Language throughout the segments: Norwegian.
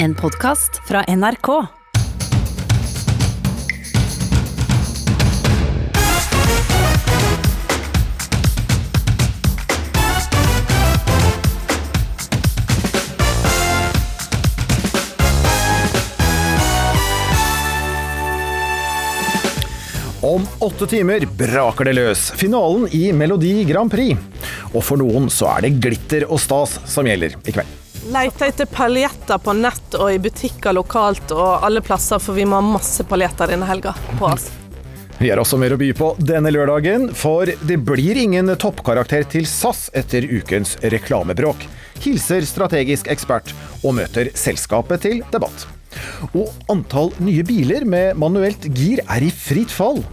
En podkast fra NRK. Om åtte timer braker det løs. Finalen i Melodi Grand Prix. Og for noen så er det glitter og stas som gjelder i kveld. Leter etter paljetter på nett og i butikker lokalt og alle plasser, for vi må ha masse paljetter denne helga på oss. Vi har også mer å by på denne lørdagen, for det blir ingen toppkarakter til SAS etter ukens reklamebråk. Hilser strategisk ekspert og møter selskapet til debatt. Og antall nye biler med manuelt gir er i fritt fall.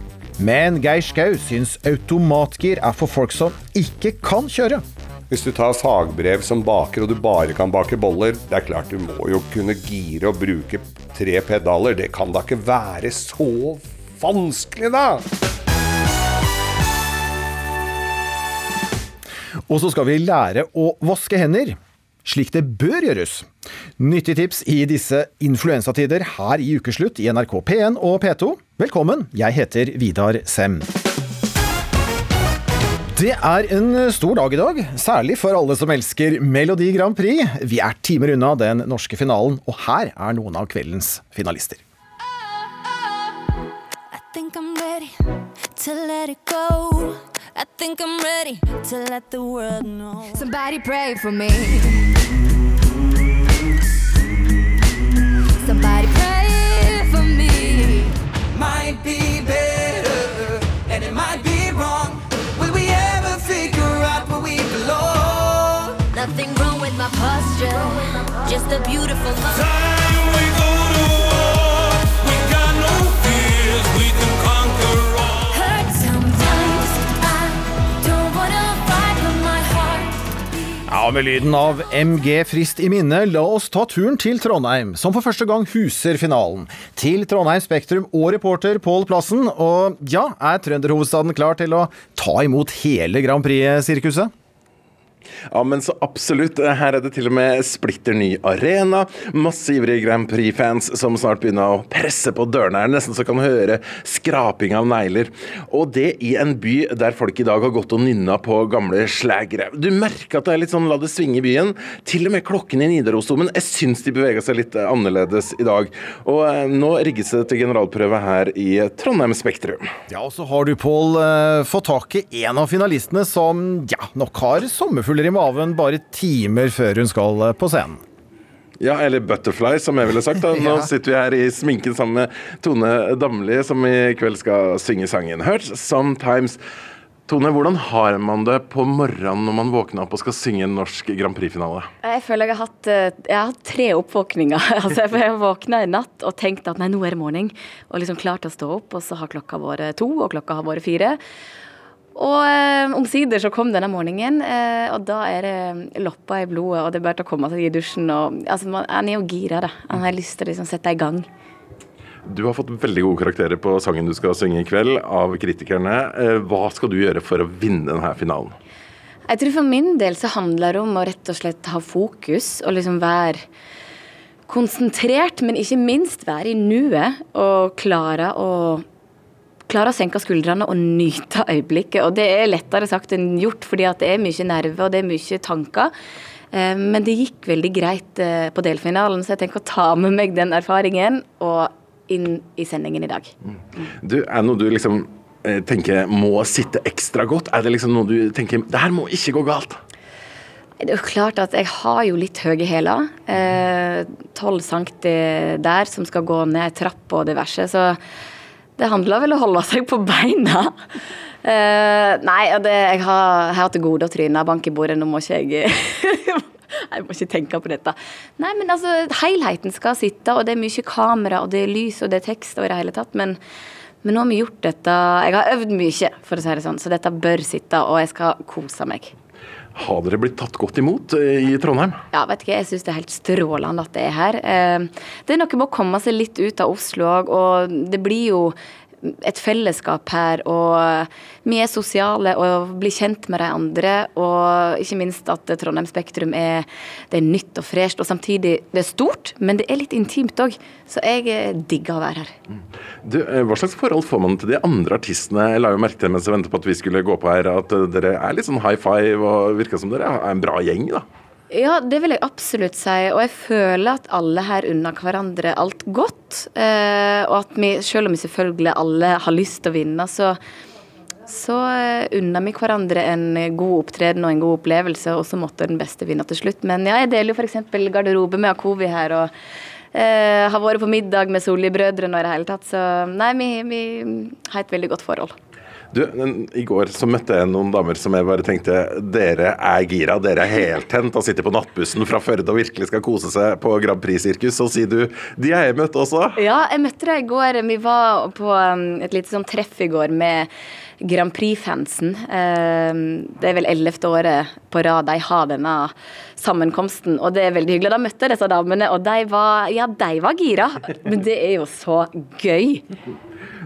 Men Geir Skau syns automatgir er for folk som ikke kan kjøre. Hvis du tar fagbrev som baker, og du bare kan bake boller, det er klart du må jo kunne gire og bruke tre pedaler. Det kan da ikke være så vanskelig, da! Og så skal vi lære å vaske hender. Slik det bør gjøres. Nyttig tips i disse influensatider her i Ukeslutt i NRK P1 og P2. Velkommen, jeg heter Vidar Sem. Det er en stor dag i dag, særlig for alle som elsker Melodi Grand Prix. Vi er timer unna den norske finalen, og her er noen av kveldens finalister. I think I'm ready to let it go. I think I'm ready to let the world know. Somebody pray for me. Somebody posture, just a beautiful love. Ja, Med lyden av MG Frist i minne, la oss ta turen til Trondheim, som for første gang huser finalen. Til Trondheim Spektrum og reporter Pål Plassen. Og ja, er trønderhovedstaden klar til å ta imot hele Grand Prix-sirkuset? Ja, men så absolutt. Her er det til og med splitter ny arena. Masse ivrige Grand Prix-fans som snart begynner å presse på dørene her, nesten så kan høre skraping av negler. Og det i en by der folk i dag har gått og nynna på gamle slagere. Du merker at det er litt sånn la det svinge i byen. Til og med klokkene i Nidarosdomen. Jeg syns de bevega seg litt annerledes i dag. Og eh, nå rigges det til generalprøve her i Trondheim Spektrum. Ja, og så har du, Pål, eh, fått tak i en av finalistene som ja, nok har sommerfugler i maven bare timer før hun skal eh, på scenen. Ja, eller Butterfly, som jeg ville sagt. da. Nå Ja. sitter vi her i sminken sammen med Tone Damli, som i kveld skal synge sangen 'Hurt Sometimes'. Tone, hvordan har man det på morgenen når man våkner opp og skal synge en norsk Grand Prix-finale? Jeg føler jeg har hatt, eh, jeg har hatt tre oppvåkninger. altså, jeg har våkna i natt og tenkte at nei, nå er det morgen. Og liksom klart å stå opp, og så har klokka vært to, og klokka har vært fire. Og eh, omsider så kom denne morgenen, eh, og da er det loppa i blodet, og det er bare til å komme seg i dusjen. Og, altså, man, han er jo gira, da. Han har lyst til å liksom sette i gang. Du har fått veldig gode karakterer på sangen du skal synge i kveld av kritikerne. Eh, Hva skal du gjøre for å vinne denne finalen? Jeg tror for min del så handler det om å rett og slett ha fokus og liksom være konsentrert, men ikke minst være i nuet og klare å Klare å senke skuldrene og nyte øyeblikket. Og det er lettere sagt enn gjort, fordi at det er mye nerver og det er mye tanker. Eh, Men det gikk veldig greit eh, på delfinalen, så jeg tenker å ta med meg den erfaringen og inn i sendingen i dag. Du, er det noe du liksom eh, tenker må sitte ekstra godt? Er det liksom noe du tenker det her må ikke gå galt? Det er jo klart at jeg har jo litt høye hæler. Tolv eh, cm der som skal gå ned ei trapp og diverse. Så det handler vel om å holde seg på beina. Uh, nei, det, jeg har, har til gode å tryne bank i bordet. Nå må ikke jeg Jeg må ikke tenke på dette. Nei, men altså, helheten skal sitte, og det er mye kamera, og det er lys, og det er tekst, og i det hele tatt. Men, men nå har vi gjort dette Jeg har øvd mye, for å si det sånn, så dette bør sitte, og jeg skal kose meg. Har dere blitt tatt godt imot eh, i Trondheim? Ja, vet ikke, jeg syns det er helt strålende at det er her. Eh, Det er noe med å komme seg litt ut av Oslo òg, og det blir jo et fellesskap her, og vi er sosiale og blir kjent med de andre. Og ikke minst at Trondheim Spektrum er, det er nytt og fresht, og samtidig det er stort, men det er litt intimt òg. Så jeg eh, digger å være her. Du, eh, hva slags forhold får man til de andre artistene? Jeg la jo merke til mens jeg ventet på at vi skulle gå på her, at eh, dere er litt sånn high five og virker som dere er en bra gjeng, da. Ja, det vil jeg absolutt si. Og jeg føler at alle her unner hverandre alt godt. Eh, og at vi, selv om vi selvfølgelig alle har lyst til å vinne, så, så eh, unner vi hverandre en god opptreden og en god opplevelse, og så måtte den beste vinne til slutt. Men ja, jeg deler jo f.eks. garderobe med Akovi her. og eh, har vært på middag med Solli-brødrene og i det hele tatt. Så nei, vi, vi har et veldig godt forhold. Du, I går så møtte jeg noen damer som jeg bare tenkte dere er gira, dere er heltent og sitter på nattbussen fra Førde og virkelig skal kose seg på Grand Prix-sirkus. Så sier du de har jeg møtt også. Ja, jeg møtte deg i går. Vi var på um, et lite sånn treff i går med Grand Prix-fansen. Um, det er vel ellevte året på rad de har denne sammenkomsten, og det er veldig hyggelig. Da møtte jeg disse damene, og de var, ja, de var gira. Men det er jo så gøy.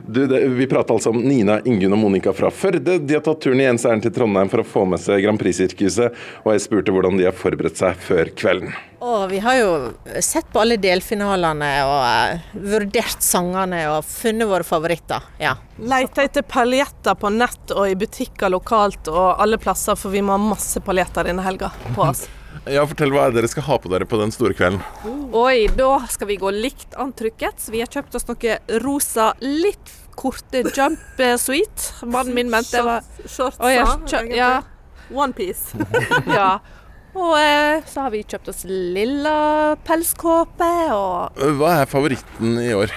Du, det, vi prater altså om Nina, Ingunn og Monica fra Førde. De har tatt turen i enseren til Trondheim for å få med seg Grand Prix-sirkuset, og jeg spurte hvordan de har forberedt seg før kvelden. Å, vi har jo sett på alle delfinalene og uh, vurdert sangene og funnet våre favoritter. ja. Leita etter paljetter på nett og i butikker lokalt og alle plasser, for vi må ha masse paljetter denne helga på oss. Ja, Fortell hva er det dere skal ha på dere på den store kvelden. Oi, da skal vi gå likt antrykket. Så vi har kjøpt oss noe rosa, litt korte jumpsuit. Mannen min mente det var Shortsa, oh, ja, egentlig. ja. Onepiece. Ja. Og eh, så har vi kjøpt oss lilla pelskåpe og Hva er favoritten i år?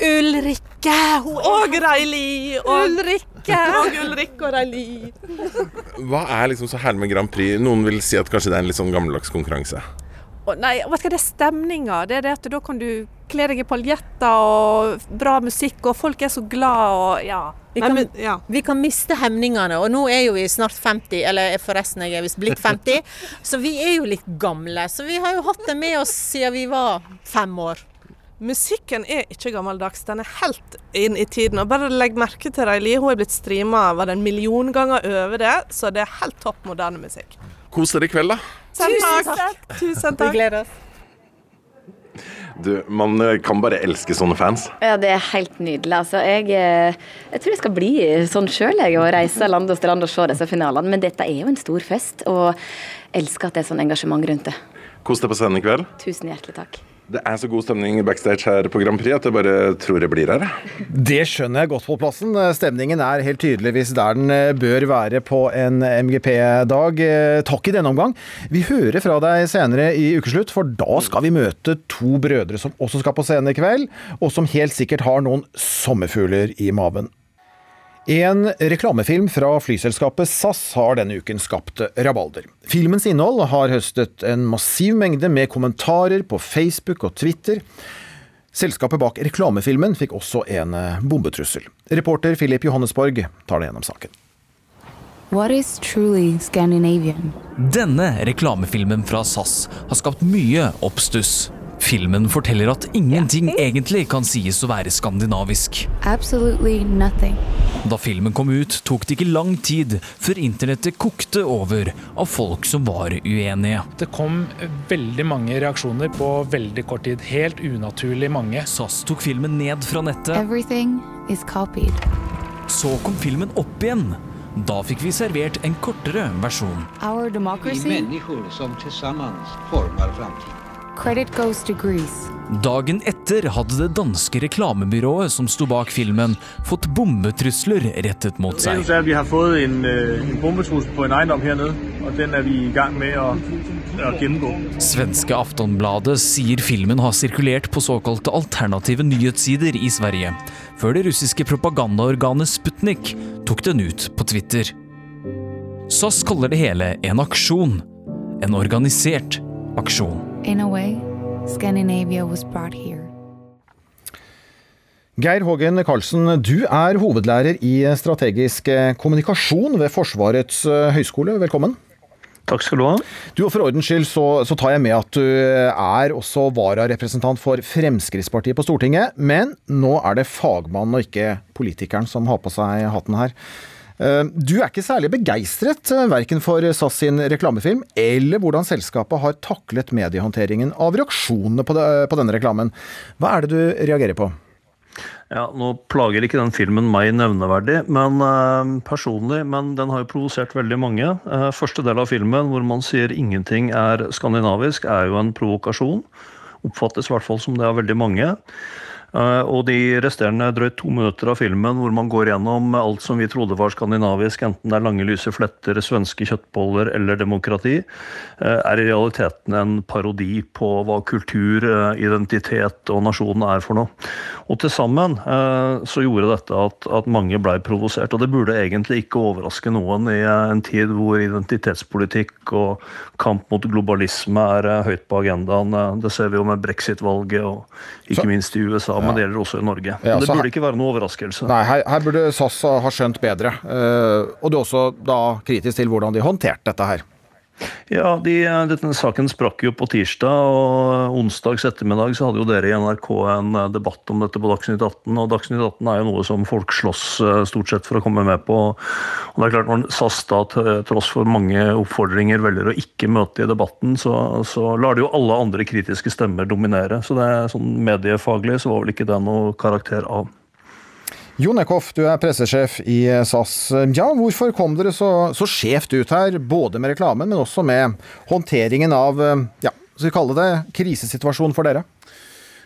Ulrikke! Hun er Og Reili. Og Ulrikke! Og Ulrikke og Rally. Hva er liksom så herlig med Grand Prix? Noen vil si at kanskje det er en litt sånn gammeldags konkurranse. Å, nei, hva skal det er stemninga. Det er det at da kan du kle deg i paljetter og bra musikk, og folk er så glad og ja. Vi kan, men, ja. vi kan miste hemningene, og nå er jo vi snart 50, eller forresten, jeg er visst blitt 50, så vi er jo litt gamle. Så vi har jo hatt det med oss siden vi var fem år. Musikken er ikke gammeldags, den er helt inn i tiden. Og bare legg merke til Reili, hun er blitt streama var det en million ganger over det, så det er helt topp moderne musikk. Kos dere i kveld, da. Tusen takk! Tusen takk. Vi gleder oss. Du, Man eh, kan bare elske sånne fans. Ja, det er helt nydelig. Altså, jeg, eh, jeg tror jeg skal bli sånn sjøl, jeg, og reise land og strand og se disse finalene. Men dette er jo en stor fest, og elsker at det er sånn engasjement rundt det. Kos deg på scenen i kveld. Tusen hjertelig takk. Det er så god stemning backstage her på Grand Prix at jeg bare tror jeg blir her. Det skjønner jeg godt på plassen. Stemningen er helt tydeligvis der den eh, bør være på en MGP-dag. Eh, Takk i denne omgang. Vi hører fra deg senere i ukeslutt, for da skal vi møte to brødre som også skal på scenen i kveld, og som helt sikkert har noen sommerfugler i maven. En reklamefilm fra flyselskapet SAS har denne uken skapt rabalder. Filmens innhold har høstet en massiv mengde med kommentarer på Facebook og Twitter. Selskapet bak reklamefilmen fikk også en eh, bombetrussel. Reporter Philip Johannesborg tar det gjennom saken. What is truly Scandinavian? Denne reklamefilmen fra SAS har skapt mye oppstuss. Filmen forteller at ingenting egentlig kan sies å være skandinavisk. Absolutely nothing. Da filmen kom ut, tok det ikke lang tid før internettet kokte over av folk som var uenige. Det kom veldig mange reaksjoner på veldig kort tid. Helt unaturlig mange. SAS tok filmen ned fra nettet. Everything is copied. Så kom filmen opp igjen. Da fikk vi servert en kortere versjon. Our democracy? mennesker som sammen former framtiden. Credit goes to Greece. Dagen etter hadde det danske reklamebyrået som sto bak filmen, fått bombetrusler rettet mot seg. Vi har fått en, øh, en bombetrussel på en eiendom hernede, og den er vi i gang med å, å gjennomgå. Svenske Aftonbladet sier filmen har sirkulert på såkalte alternative nyhetssider i Sverige, før det russiske propagandaorganet Sputnik tok den ut på Twitter. SAS kaller det hele en aksjon. En organisert aksjon. In a way, Scandinavia was brought here. Geir Hågen Karlsen, du er hovedlærer i strategisk kommunikasjon ved Forsvarets høgskole. Velkommen. Takk skal du ha. Du, og For ordens skyld så, så tar jeg med at du er også vararepresentant for Fremskrittspartiet på Stortinget, men nå er det fagmannen og ikke politikeren som har på seg hatten her. Eh, Du er ikke særlig begeistret eh, verken for SAS sin reklamefilm eller hvordan selskapet har taklet mediehåndteringen av reaksjonene på, denne reklamen. Hva er det du reagerer på? Ja, Nå plager ikke den filmen meg nevneverdig, men eh, personlig, men den har jo provosert veldig mange. Eh, første del av filmen hvor man sier ingenting er skandinavisk, er jo en provokasjon. Oppfattes i hvert fall som det av veldig mange. Eh, og de resterende drøyt to minutter av filmen hvor man går gjennom alt som vi trodde var skandinavisk, enten det er lange, lyse fletter, svenske kjøttboller eller demokrati, eh, er i realiteten en parodi på hva kultur, eh, identitet og nasjon er for noe. Og til sammen så gjorde dette at, at mange blei provosert. Og det burde egentlig ikke overraske noen i en tid hvor identitetspolitikk og kamp mot globalisme er høyt på agendaen. Det ser vi jo med brexit-valget og ikke minst i USA, men det gjelder også i Norge. Ja, det burde her- ikke være noe overraskelse. Nei, her, her burde SAS ha skjønt bedre. Uh, Og du er også da kritisk til hvordan de håndterte dette her. Ja, de, denne saken sprakk jo på tirsdag, og onsdags ettermiddag så hadde jo dere i NRK en eh, debatt om dette på Dagsnytt 18. Og Dagsnytt 18 er jo noe som folk slåss eh, stort sett for å komme med på. Og det er klart Når SAS da tross for mange oppfordringer velger å ikke møte i debatten, så, så lar det jo alle andre kritiske stemmer dominere. Så det er sånn mediefaglig så var vel ikke det noe karakter av. Jon Eckhoff, du er pressesjef i SAS. Ja, hvorfor kom dere så, så skjevt ut her, både med reklamen, men også med håndteringen av, eh, ja, skal vi kalle det krisesituasjonen for dere?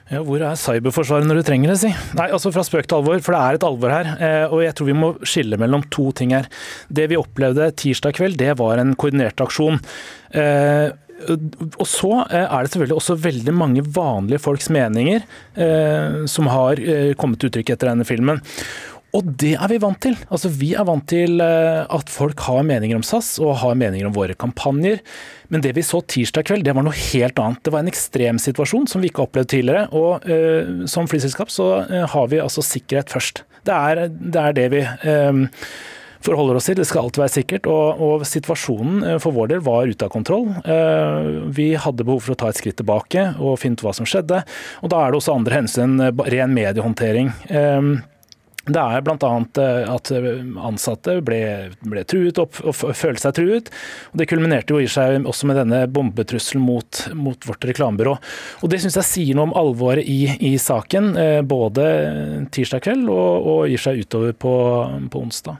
Ja, hvor er cyberforsvaret når du trenger det, si? Nei, altså fra spøk til alvor, for det er et alvor her. eh, Og jeg tror vi må skille mellom to ting her. Det vi opplevde tirsdag kveld, det var en koordinert aksjon. Og så eh, er det selvfølgelig også veldig mange vanlige folks meninger eh, som har eh, kommet til uttrykk etter denne filmen. Og det er vi vant til. Altså, vi er vant til eh, at folk har meninger om SAS og har meninger om våre kampanjer. Men det vi så tirsdag kveld, det var noe helt annet. Det var en ekstremsituasjon som vi ikke har opplevd tidligere. Og eh, som flyselskap så har vi altså sikkerhet først. Det er det, er det vi eh, forholder oss til. Det skal alltid være sikkert. Og, og situasjonen eh, for vår del var ute av kontroll. Eh, Vi hadde behov for å ta et skritt tilbake og finne ut hva som skjedde. Og da er det også andre hensyn enn ren mediehåndtering. Eh, Det er bl.a. at ansatte ble, ble truet opp og følte seg truet. Og Det kulminerte jo i seg også med denne bombetrusselen mot, mot vårt reklamebyrå. Og Det syns jeg sier noe om alvoret i, i saken, eh, både tirsdag kveld og, og gir seg utover på, på onsdag.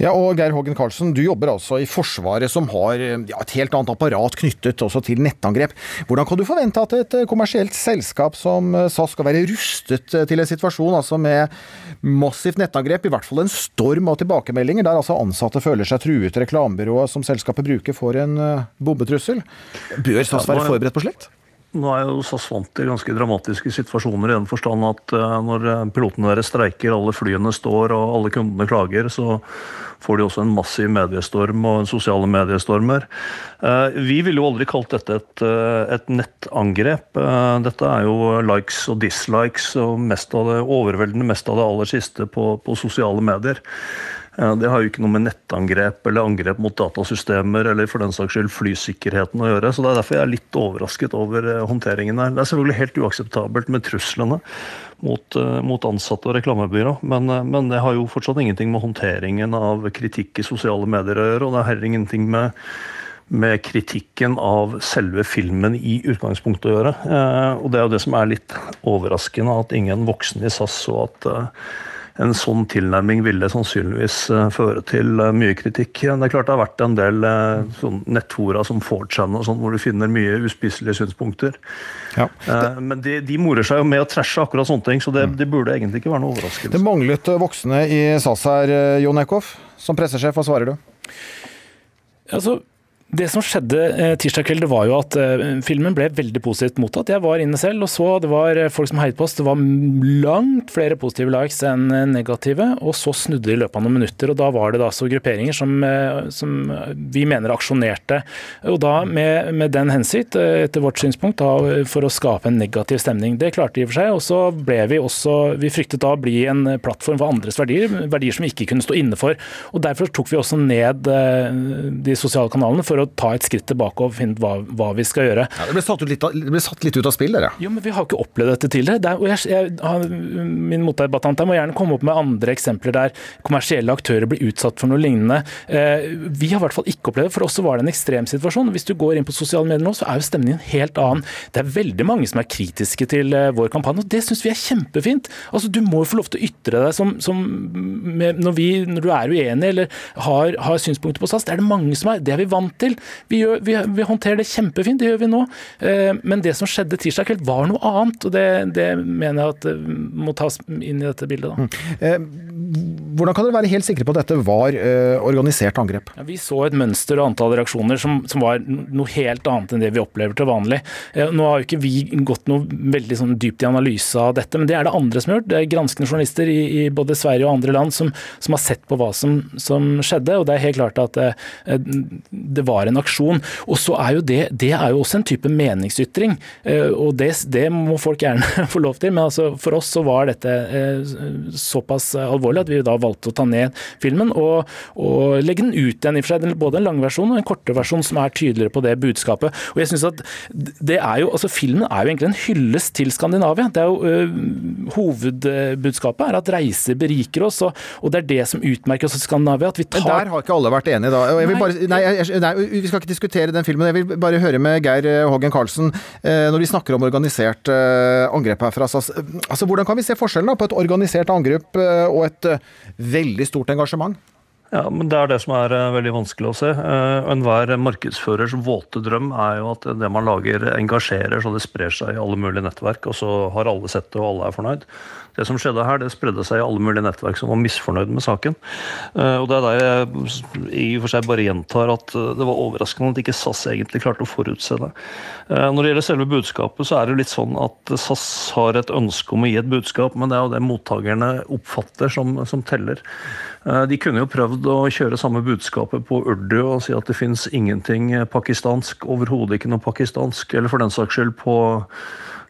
Ja, og Geir Hågen Karlsen, du jobber altså i Forsvaret, som har ja, et helt annet apparat knyttet også til nettangrep. Hvordan kan du forvente at et eh, kommersielt selskap som eh, SAS skal være rustet eh, til en situasjon altså med massivt nettangrep, i hvert fall en storm av tilbakemeldinger, der altså ansatte føler seg truet, reklamebyrået som selskapet bruker får en bombetrussel? Bør SAS være er- forberedt på slikt? Nå er jo SAS vant til ganske dramatiske situasjoner i den forstand at eh, når eh, pilotene deres streiker, alle flyene står og alle kundene klager, så får de også en massiv mediestorm og en sosiale mediestormer. Eh, Vi ville jo aldri kalt dette et, et nettangrep. Dette er jo likes og dislikes og mest av det, overveldende mest av det aller siste på, på sosiale medier. Det har jo ikke noe med nettangrep eller angrep mot datasystemer eller for den saks skyld flysikkerheten å gjøre. så Det er derfor jeg er litt overrasket over eh, håndteringen her. Det er selvfølgelig helt uakseptabelt med truslene mot, eh, mot ansatte og reklamebyrå, men, eh, men det har jo fortsatt ingenting med håndteringen av kritikk i sosiale medier å gjøre, og det har heller ingenting med med kritikken av selve filmen i utgangspunktet å gjøre. Og Det er jo det som er litt overraskende, at ingen voksne i SAS så at en sånn tilnærming ville sannsynligvis eh, føre til eh, mye kritikk. Det er klart det har vært en del eh, sånn nettfora som 4chan og sånn, hvor du finner mye uspiselige synspunkter. Eh, Men de, de morer seg jo med å trashe akkurat sånne ting, så det, det burde egentlig ikke være noe overraskelse. Det manglet voksne i SAS her, Jon Eckhoff. Som pressesjef, hva svarer du? Altså, det som skjedde eh, tirsdag kveld, det var jo at eh, filmen ble veldig positivt mottatt. Jeg var inne selv og så det var eh, folk som heiet på oss. Det var langt flere positive likes enn negative. Og så snudde det i løpet av noen minutter, og da var det da så grupperinger som, som vi mener aksjonerte. Og da med, med den hensikt, etter vårt synspunkt, da, for å skape en negativ stemning. Det klarte de for seg. Og så ble vi også Vi fryktet da å bli en plattform for andres verdier, verdier som vi ikke kunne stå inne for. Og derfor tok vi også ned de sosiale kanalene for å for å ta et skritt tilbake og finne ut hva, hva vi skal gjøre. Ja, det, ble satt ut litt, det ble satt litt ut av spill, dere. Jo, men Vi har ikke opplevd dette tidligere. Det er, og jeg, jeg, min motdebattant her må gjerne komme opp med andre eksempler der kommersielle aktører blir utsatt for noe lignende. Eh, vi har i hvert fall ikke opplevd det. For oss var det en ekstrem situasjon. Hvis du går inn på sosiale medier nå, så er jo stemningen helt annen. Det er veldig mange som er kritiske til eh, vår kampanje, og det syns vi er kjempefint. Altså, Du må jo få lov til å ytre deg som, som med, når, vi, når du er uenig eller har, har synspunkter på SAS. Det er det mange som er. Det er vi vant til. Vi, gjør, vi, vi håndterer det kjempefint, det gjør vi nå. Eh, men det som skjedde tirsdag kveld var noe annet, og det, det mener jeg at eh, må tas inn i dette bildet. da. Eh, hvordan kan dere være helt sikre på at dette var organisert angrep? Ja, vi så et mønster og antall reaksjoner som, som var noe helt annet enn det vi opplever til vanlig. Nå har jo ikke vi gått noe veldig sånn dypt i analyse av dette, men det er det andre som har gjort. Det er granskende journalister i, i både Sverige og andre land som, som har sett på hva som, som skjedde. og Det er helt klart at det, det var en aksjon. Og så er jo det, det er jo også en type meningsytring, eh, og det, det må folk gjerne få lov til. Men altså, for oss så var dette eh, såpass alvorlig at vi da valgte å ta ned filmen og, og legge den ut igjen. i for seg, Både en lang versjon og en kortere versjon som er tydeligere på det budskapet. Og jeg synes at det er jo, altså Filmen er jo egentlig en hyllest til Skandinavia. Det er jo øh, Hovedbudskapet er at reiser beriker oss, og, og det er det som utmerker oss i Skandinavia. at vi tar... Men der har ikke alle vært enige, da. Jeg vil bare, nei, jeg, nei, vi skal ikke diskutere den filmen. Jeg vil bare høre med Geir eh, Hågen Karlsen. eh, Når vi snakker om organisert eh, angrep her fra SAS, eh, altså hvordan kan vi se forskjellen på et organisert angrep og et veldig stort engasjement? Ja, men Det er det som er veldig vanskelig å se. Enhver markedsførers våte drøm er jo at det man lager engasjerer så det sprer seg i alle mulige nettverk, og så har alle sett det og alle er fornøyd. Det som skjedde her, det spredde seg i alle mulige nettverk som var misfornøyd med saken. Eh, Og Det er der jeg i og for seg bare gjentar at eh, det var overraskende at ikke SAS egentlig klarte å forutse det. Eh, Når det gjelder selve budskapet, så er det jo litt sånn at SAS har et ønske om å gi et budskap, men det er jo det mottakerne oppfatter som, som teller. De kunne jo prøvd å kjøre samme budskapet på urdu og si at det fins ingenting pakistansk, overhodet ikke noe pakistansk, eller for den saks skyld på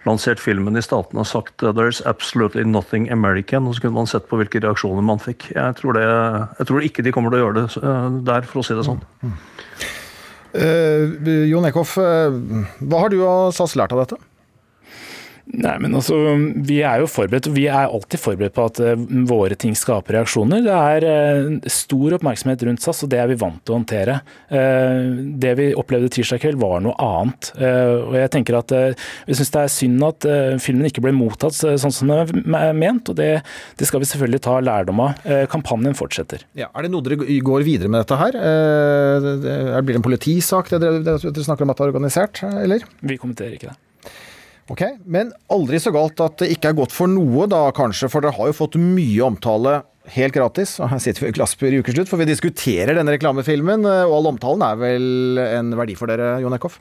lansert filmen i statene og sagt «There's absolutely nothing American», og så kunne man sett på hvilke reaksjoner man fikk. Jeg tror, det, jeg tror ikke de kommer til å gjøre det eh, der, for å si det sånn. Uh, Jon Eckhoff, eh, hva har du og SAS lært av dette? Nei, men altså, Vi er jo forberedt, og vi er alltid forberedt på at eh, våre ting skaper reaksjoner. Det er eh, stor oppmerksomhet rundt SAS, og det er vi vant til å håndtere. Eh, det vi opplevde tirsdag kveld, var noe annet. Og Jeg tenker at vi jeg synes det er synd at filmen ikke ble mottatt sånn som den er ment, og det, det skal vi selvfølgelig ta lærdom av. Kampanjen fortsetter. Ja, er det noe dere går videre med dette her? Det- det- Blir det en politisak det dere, det dere snakker om at det er organisert, eller? Vi kommenterer ikke det. Ok, Men aldri så galt at det ikke er godt for noe, da kanskje, for dere har jo fått mye omtale helt gratis. Og her sitter vi i Glassbur i ukeslutt, for vi diskuterer denne reklamefilmen, eh, og all omtalen er vel en verdi for dere, Jon Eckhoff?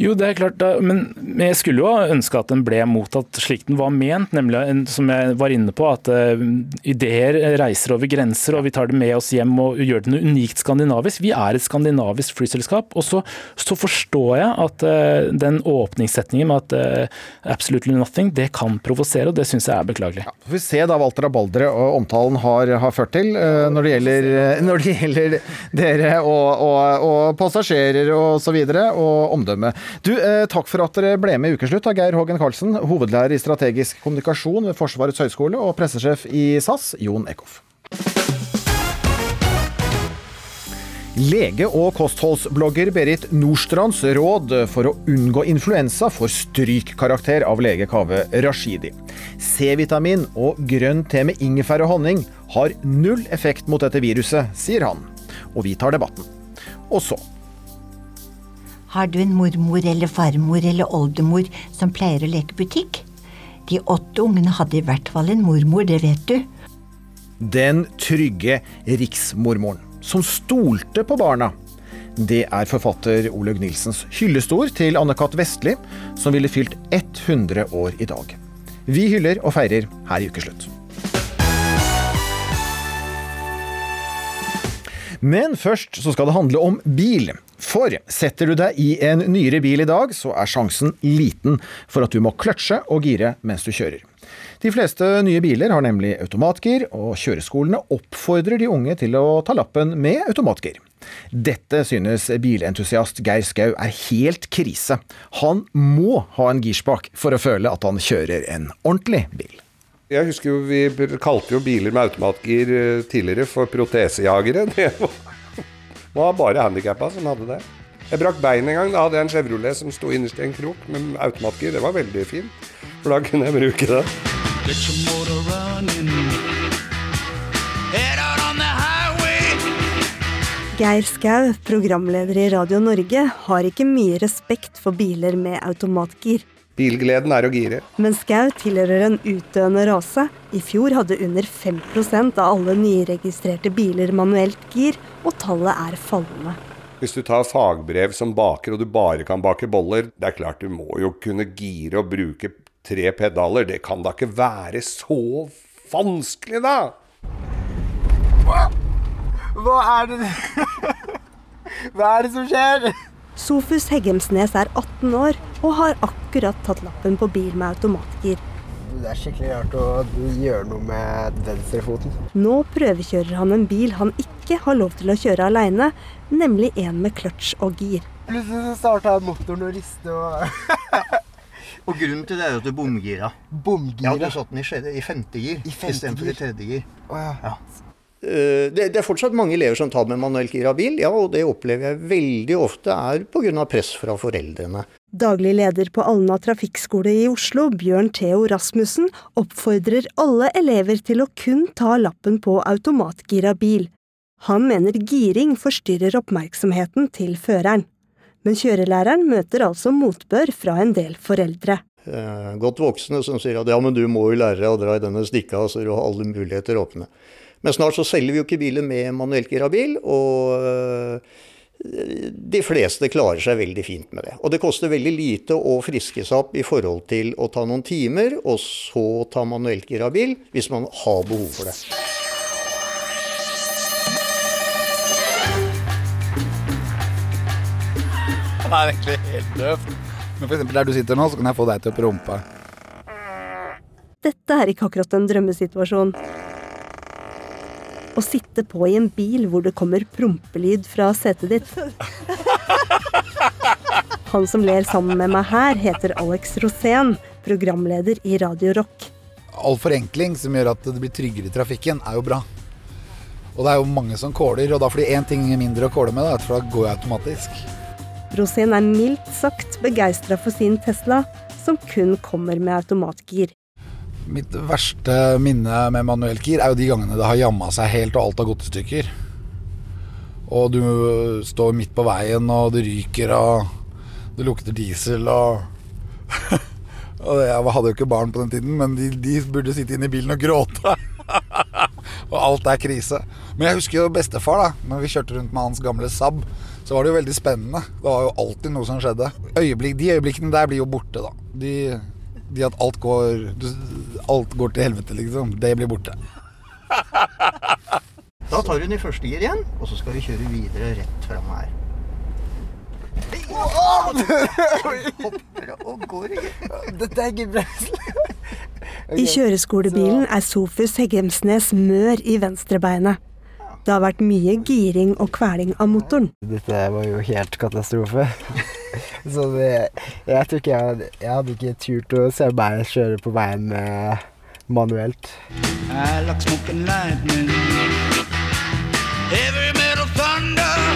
Jo, det er klart, men jeg skulle jo ønske at den ble mottatt slik den var ment, nemlig som jeg var inne på, at eh, ideer reiser over grenser, og vi tar det med oss hjem og gjør det noe unikt skandinavisk. Vi er et skandinavisk flyselskap, og så, så forstår jeg at eh, den åpningssetningen med at absolutely nothing, det kan provosere, og det syns jeg er beklagelig. Får vi se da Walter Abaldre og omtalen har, har ført til eh, når det gjelder, eh, når det gjelder dere og, og, og passasjerer og så videre, og omdømme. Du, eh, takk for at dere ble med i Ukeslutt, da, Geir Hågen Karlsen, hovedlærer i strategisk kommunikasjon ved Forsvarets høgskole, og pressesjef i SAS, Jon Eckhoff. Lege og kostholdsblogger Berit Nordstrands råd for å unngå influensa får strykkarakter av lege Kaveh Rashidi. C-vitamin og grønn te med ingefær og honning har null effekt mot dette viruset, sier han. Og vi tar debatten. Og så Har du en mormor eller farmor eller oldemor som pleier å leke butikk? De åtte ungene hadde i hvert fall en mormor, det vet du. Den trygge riksmormoren, som stolte på barna. Det er forfatter Olaug Nilsens hyllestord til Anne-Cath. Vestli, som ville fylt 100 år i dag. Vi hyller og feirer her i Ukeslutt. Men først så skal det handle om bil. For setter du deg i en nyere bil i dag, så er sjansen liten for at du må kløtsje og gire mens du kjører. De fleste nye biler har nemlig automatgir, og kjøreskolene oppfordrer de unge til å ta lappen med automatgir. Dette synes bilentusiast Geir Skau er helt krise. Han må ha en girspak for å føle at han kjører en ordentlig bil. Jeg husker jo vi kalte jo biler med automatgir eh, tidligere for protesejagere. Det var, bare handikappa som hadde det. Jeg brakk beinet en gang. Da hadde jeg en Chevrolet som sto innerst i en krok med automatgir. Det var veldig fint, for da kunne jeg bruke det. Get your motor running. Head out on the highway. Geir Skau, programleder i Radio Norge, har ikke mye respekt for biler med automatgir. Bilgleden er å gire. Men Skau tilhører en utdøende rase. I fjor hadde under 5% av alle nyregistrerte biler manuelt gir, og tallet er fallende. Hvis du tar fagbrev som baker, og du bare kan bake boller, det er klart du må jo kunne gire og bruke tre pedaler. Det kan da ikke være så vanskelig, da? Hva er det Hva er det som skjer? Sofus Heggemsnes er 18 år og har akkurat tatt lappen på bil med automatgir. Det er skikkelig rart å gjøre noe med venstrefoten. Nå prøvekjører han en bil han ikke har lov til å kjøre aleine, nemlig en med kløtsj og gir. Plutselig så starta motoren å riste og Og grunnen til det er jo at du bomgira. Bomgira? Ja, du satt den i, skjede, i femte gir istedenfor i gir. tredje gir. Oh, ja. Ja. Eh, Det, det er fortsatt mange elever som tar med manuelt gira bil, ja, og det opplever jeg veldig ofte er pga. press fra foreldrene. Daglig leder på Alna trafikkskole i Oslo, Bjørn Theo Rasmussen, oppfordrer alle elever til å kun ta lappen på automatgira bil. Han mener giring forstyrrer oppmerksomheten til føreren. Men kjørelæreren møter altså motbør fra en del foreldre. Eh, Godt voksne som sier at ja, men du må jo lære deg å dra i denne stikka, så du har alle muligheter åpne. Men snart så selger vi jo ikke biler med manuelt gira bil, og eh, de fleste klarer seg veldig fint med det. Og det koster veldig lite å friske seg opp i forhold til å ta noen timer, og så ta manuelt gira bil, hvis man har behov for det. Han er egentlig helt døv. Men eksempel der du sitter nå, så kan jeg få deg til å prompe. Dette er ikke akkurat en drømmesituasjon. Å sitte på i en bil hvor det kommer prompelyd fra setet ditt. Han som ler sammen med meg her, heter Alex Rosén, programleder i Radio Rock. All forenkling som gjør at det blir tryggere i trafikken, er jo bra. Og det er jo mange som kåler, og da får de én ting mindre å kåle med, da, for da går jeg automatisk. Rosén er mildt sagt begeistra for sin Tesla, som kun kommer med automatgir. Mitt verste minne med manuelt gir er jo de gangene det har jamma seg helt og alt har gått i stykker. Og du står midt på veien, og det ryker, og det lukter diesel, og Og Jeg hadde jo ikke barn på den tiden, men de, de burde sitte inne i bilen og gråte. og alt er krise. Men jeg husker jo bestefar, da. Når vi kjørte rundt med hans gamle Saab, så var det jo veldig spennende. Det var jo alltid noe som skjedde. Øyeblikk, de øyeblikkene der blir jo borte, da. De, de at alt går, alt går til helvete, liksom. Det blir borte. Da tar hun i første gir igjen, og så skal vi kjøre videre rett fram her. Dette er ikke bra. I kjøreskolebilen er Sofus Heggemsnes mør i venstrebeinet. Det har vært mye giring og kveling av motoren. Dette var jo helt katastrofe. Så det, jeg tror ikke jeg jeg hadde ikke turt å se meg kjøre på veien eh, manuelt. I like smoking lightning. Heavy metal thunder.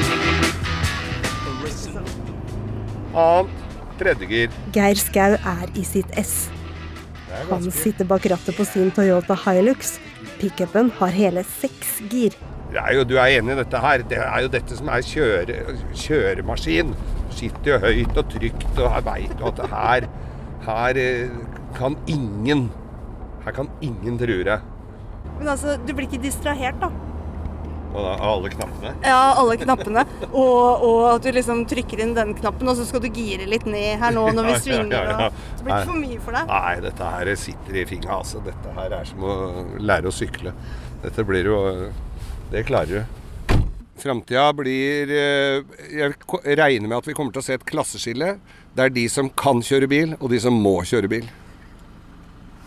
Annet. Tredjegir. Geir Skau er i sitt ess. Han sitter bak rattet på sin Toyota Hilux. Pickupen har hele seks gir. Det er jo, du er enig i dette her. Det er jo dette som er kjøre, kjøremaskin. Sitter jo høyt og trygt og veit du at her Her eh, kan ingen Her kan ingen true deg. Men altså, du blir ikke distrahert, da? Av alle knappene. Ja, alle knappene. Og, og at du liksom trykker inn den knappen, og så skal du gire litt ned her nå når vi Ja, ja, svinger. ja, ja. Og... Det blir ikke for mye for deg. Nei, dette her sitter i fingra, altså. Dette her er som å lære å sykle. Dette blir jo Det klarer du. Framtida blir eh, Jeg regner med at vi kommer til å se et klasseskille. Det er de som kan kjøre bil, og de som må kjøre bil.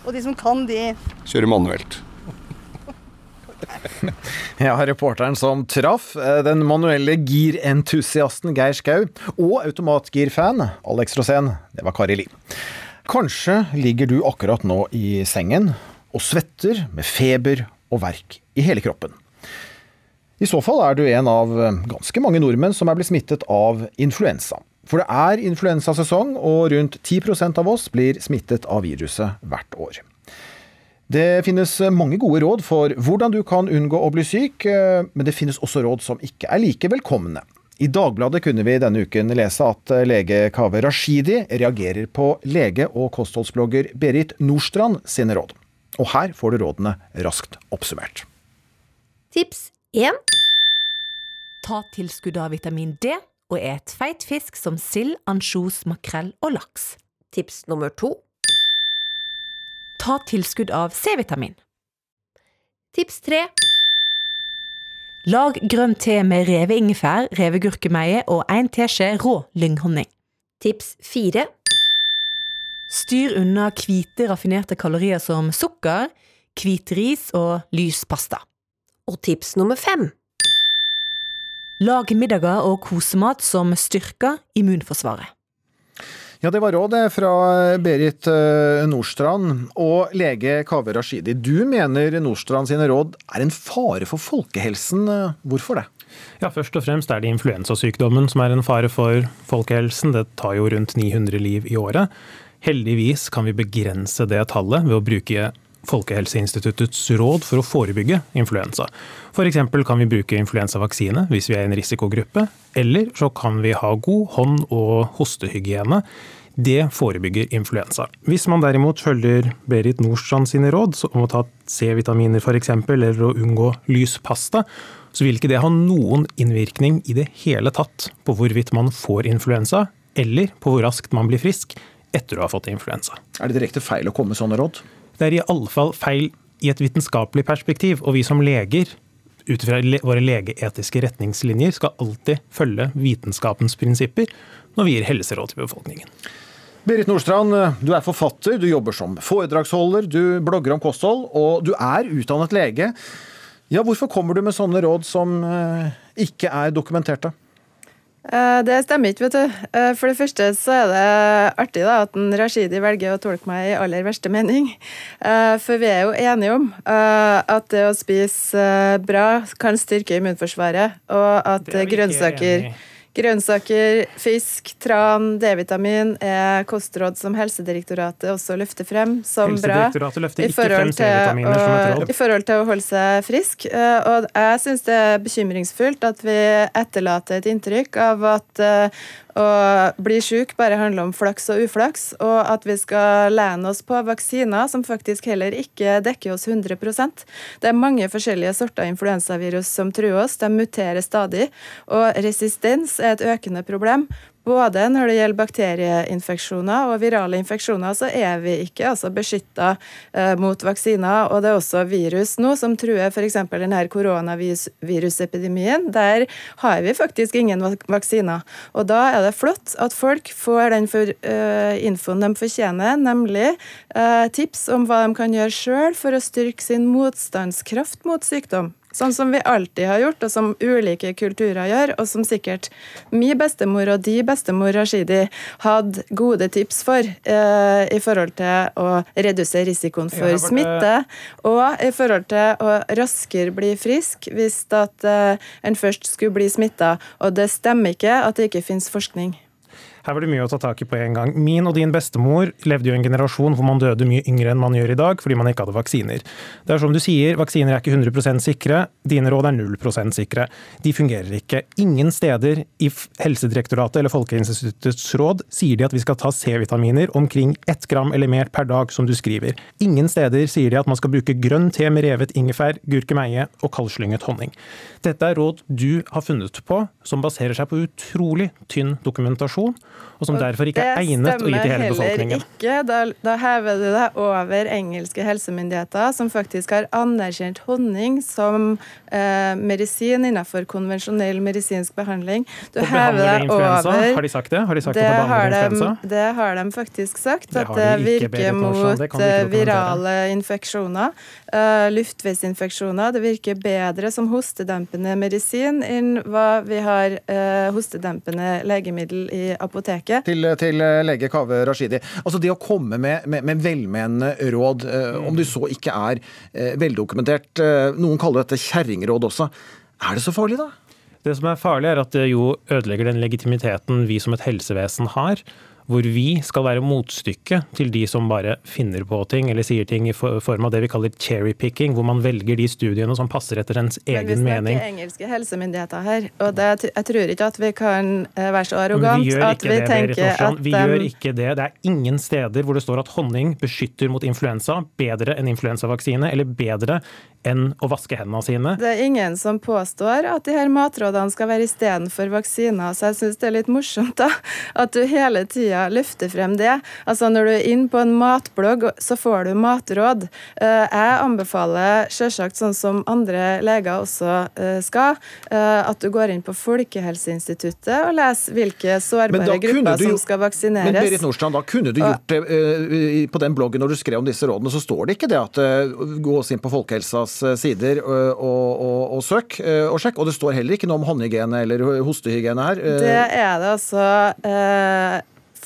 Og de som kan, de Kjører manuelt. Ja, reporteren som traff eh, den manuelle girentusiasten Geir Skau og automatgirfan Alex Rosén, det var Kari Li. Kanskje ligger du akkurat nå i sengen og svetter med feber og verk i hele kroppen. I så fall er du en av eh, ganske mange nordmenn som er blitt smittet av influensa. For det er influensasesong, og rundt 10% av oss blir smittet av viruset hvert år. Det finnes mange gode råd for hvordan du kan unngå å bli syk, eh, men det finnes også råd som ikke er like velkomne. I Dagbladet kunne vi denne uken lese at eh, lege Kaveh Rashidi reagerer på lege- og kostholdsblogger Berit Nordstrand sine råd. Og her får du rådene raskt oppsummert. Tips 1. Ta tilskudd av vitamin D og et feit fisk som sild, ansjos, makrell og laks. Tips nummer 2. Ta tilskudd av C-vitamin. Tips 3. Lag grønn te med reveingefær, ingefær, revet gurkemeie og en teskje rå lynghonning. Tips 4. Styr unna hvite, raffinerte kalorier som sukker, hvit ris og lys pasta. Og tips nummer fem Lag middager og kosemat som styrker immunforsvaret. Ja, det var rådet fra Berit eh, Nordstrand. Og lege Kaveh Rashidi, du mener Nordstrand sine råd er en fare for folkehelsen. Hvorfor det? Ja, Først og fremst er det influensasykdommen som er en fare for folkehelsen. Det tar jo rundt 900 liv i året. Heldigvis kan vi begrense det tallet ved å bruke Folkehelseinstituttets råd for å forebygge influensa. F.eks. kan vi bruke influensavaksine hvis vi er i en risikogruppe, eller så kan vi ha god hånd- og hostehygiene. Det forebygger influensa. Hvis man derimot følger Berit Nordstrand sine råd om å ta C-vitaminer f.eks., eller å unngå lys pasta, så vil ikke det ha noen innvirkning i det hele tatt på hvorvidt man får influensa, eller på hvor raskt man blir frisk etter å ha fått influensa. Er det direkte feil å komme med sånne råd? Det er i alle fall feil i et vitenskapelig perspektiv, og vi som leger ut fra våre legeetiske retningslinjer skal alltid følge vitenskapens prinsipper når vi gir helseråd til befolkningen. Berit Nordstrand, du er forfatter, du jobber som foredragsholder, du blogger om kosthold, og du er utdannet lege. Ja, Hvorfor kommer du med sånne råd som eh, ikke er dokumenterte? Eh, Det stemmer ikke, vet du. Eh, For det første så er det artig da, at en Rashidi velger å tolke meg i aller verste mening. Eh, For vi er jo enige om at det å spise bra kan styrke immunforsvaret, og at er grønnsaker. Grønnsaker, fisk, tran, D-vitamin er kostråd som Helsedirektoratet også løfter frem som bra. I forhold til som å- I forhold til å holde seg frisk. Eh, Og jeg syns det er bekymringsfullt at vi etterlater et inntrykk av at å bli syk bare handler om flaks og uflaks, og at vi skal lene oss på vaksiner som faktisk heller ikke dekker oss 100% Det er mange forskjellige sorter influensavirus som truer oss. De muterer stadig, og resistens er et økende problem. Både når det gjelder bakterieinfeksjoner og virale infeksjoner, så er vi ikke altså beskytta eh, mot vaksiner. Og det er også virus nå som truer f.eks. denne koronavirusepidemien. Der har vi faktisk ingen vaksiner. Og da er det flott at folk får den for, eh, infoen de fortjener, nemlig eh, tips om hva de kan gjøre sjøl for å styrke sin motstandskraft mot sykdom. Sånn som vi alltid har gjort, og som ulike kulturer gjør, og som sikkert min bestemor og de bestemor Rashidi hadde gode tips for eh, i forhold til å redusere risikoen for Ja, smitte, og i forhold til å raskere bli frisk hvis at eh, en først skulle bli smitta. Og det stemmer ikke at det ikke finnes forskning. Her var det mye å ta tak i på en gang. Min og din bestemor levde jo en generasjon hvor man døde mye yngre enn man gjør i dag, fordi man ikke hadde vaksiner. Det er som du sier, vaksiner er ikke 100% sikre. Dine råd er 0% sikre. De fungerer ikke. Ingen steder i Helsedirektoratet eller Folkehelseinstituttets råd sier de at vi skal ta C-vitaminer omkring ett gram eller mer per dag, som du skriver. Ingen steder sier de at man skal bruke grønn te med revet ingefær, gurkemeie og kaldslynget honning. Dette er råd du har funnet på, som baserer seg på utrolig tynn dokumentasjon, og som derfor ikke er egnet å gi til hele befolkningen. Det stemmer heller ikke. Da, da hever du deg over engelske helsemyndigheter, som faktisk har anerkjent honning som eh, medisin innenfor konvensjonell medisinsk behandling. Du Og hever deg over Har de sagt det? Har de sagt det det har, de, det har de faktisk sagt, Det at det de virker mot det eh, virale infeksjoner. Uh, luftveisinfeksjoner. Det virker bedre som hostedempende medisin enn hva vi har uh, hostedempende legemiddel i apoteket. Til, til lege Kaveh Rashidi. Altså Det å komme med, med, med velmenende råd, eh, om det så ikke er eh, veldokumentert eh, Noen kaller dette kjerringråd også. Er det så farlig, da? Det som er farlig, er at det jo ødelegger den legitimiteten vi som et helsevesen har. Hvor vi skal være motstykket til de som bare finner på ting eller sier ting i form av det vi kaller cherry-picking, hvor man velger de studiene som passer etter ens Men vi snakker mening. engelske helsemyndigheter her, og det, jeg tror ikke at vi kan eh, være så arrogant vi at vi det, tenker at Vi gjør ikke det. Det er ingen steder hvor det står at honning beskytter mot influensa bedre enn influensavaksine, eller bedre enn å vaske hendene sine. Det er ingen som påstår at de her matrådene skal være istedenfor vaksiner, så jeg syns det er litt morsomt da, at du hele tida løfter frem det. Altså Når du er inn på en matblogg, så får du matråd. Eh, Jeg anbefaler selvsagt, sånn som andre leger også eh, skal, eh, at du går inn på Folkehelseinstituttet og leser hvilke sårbare grupper du som skal vaksineres. Men Berit Nordstrand, da kunne du gjort det på den bloggen når du skrev om disse rådene, så står det ikke det at gå oss inn på Folkehelsas eh, sider eh, og, og, og søk og sjekk. Og det står heller ikke noe om håndhygiene eller hostehygiene her. Det er det altså eh,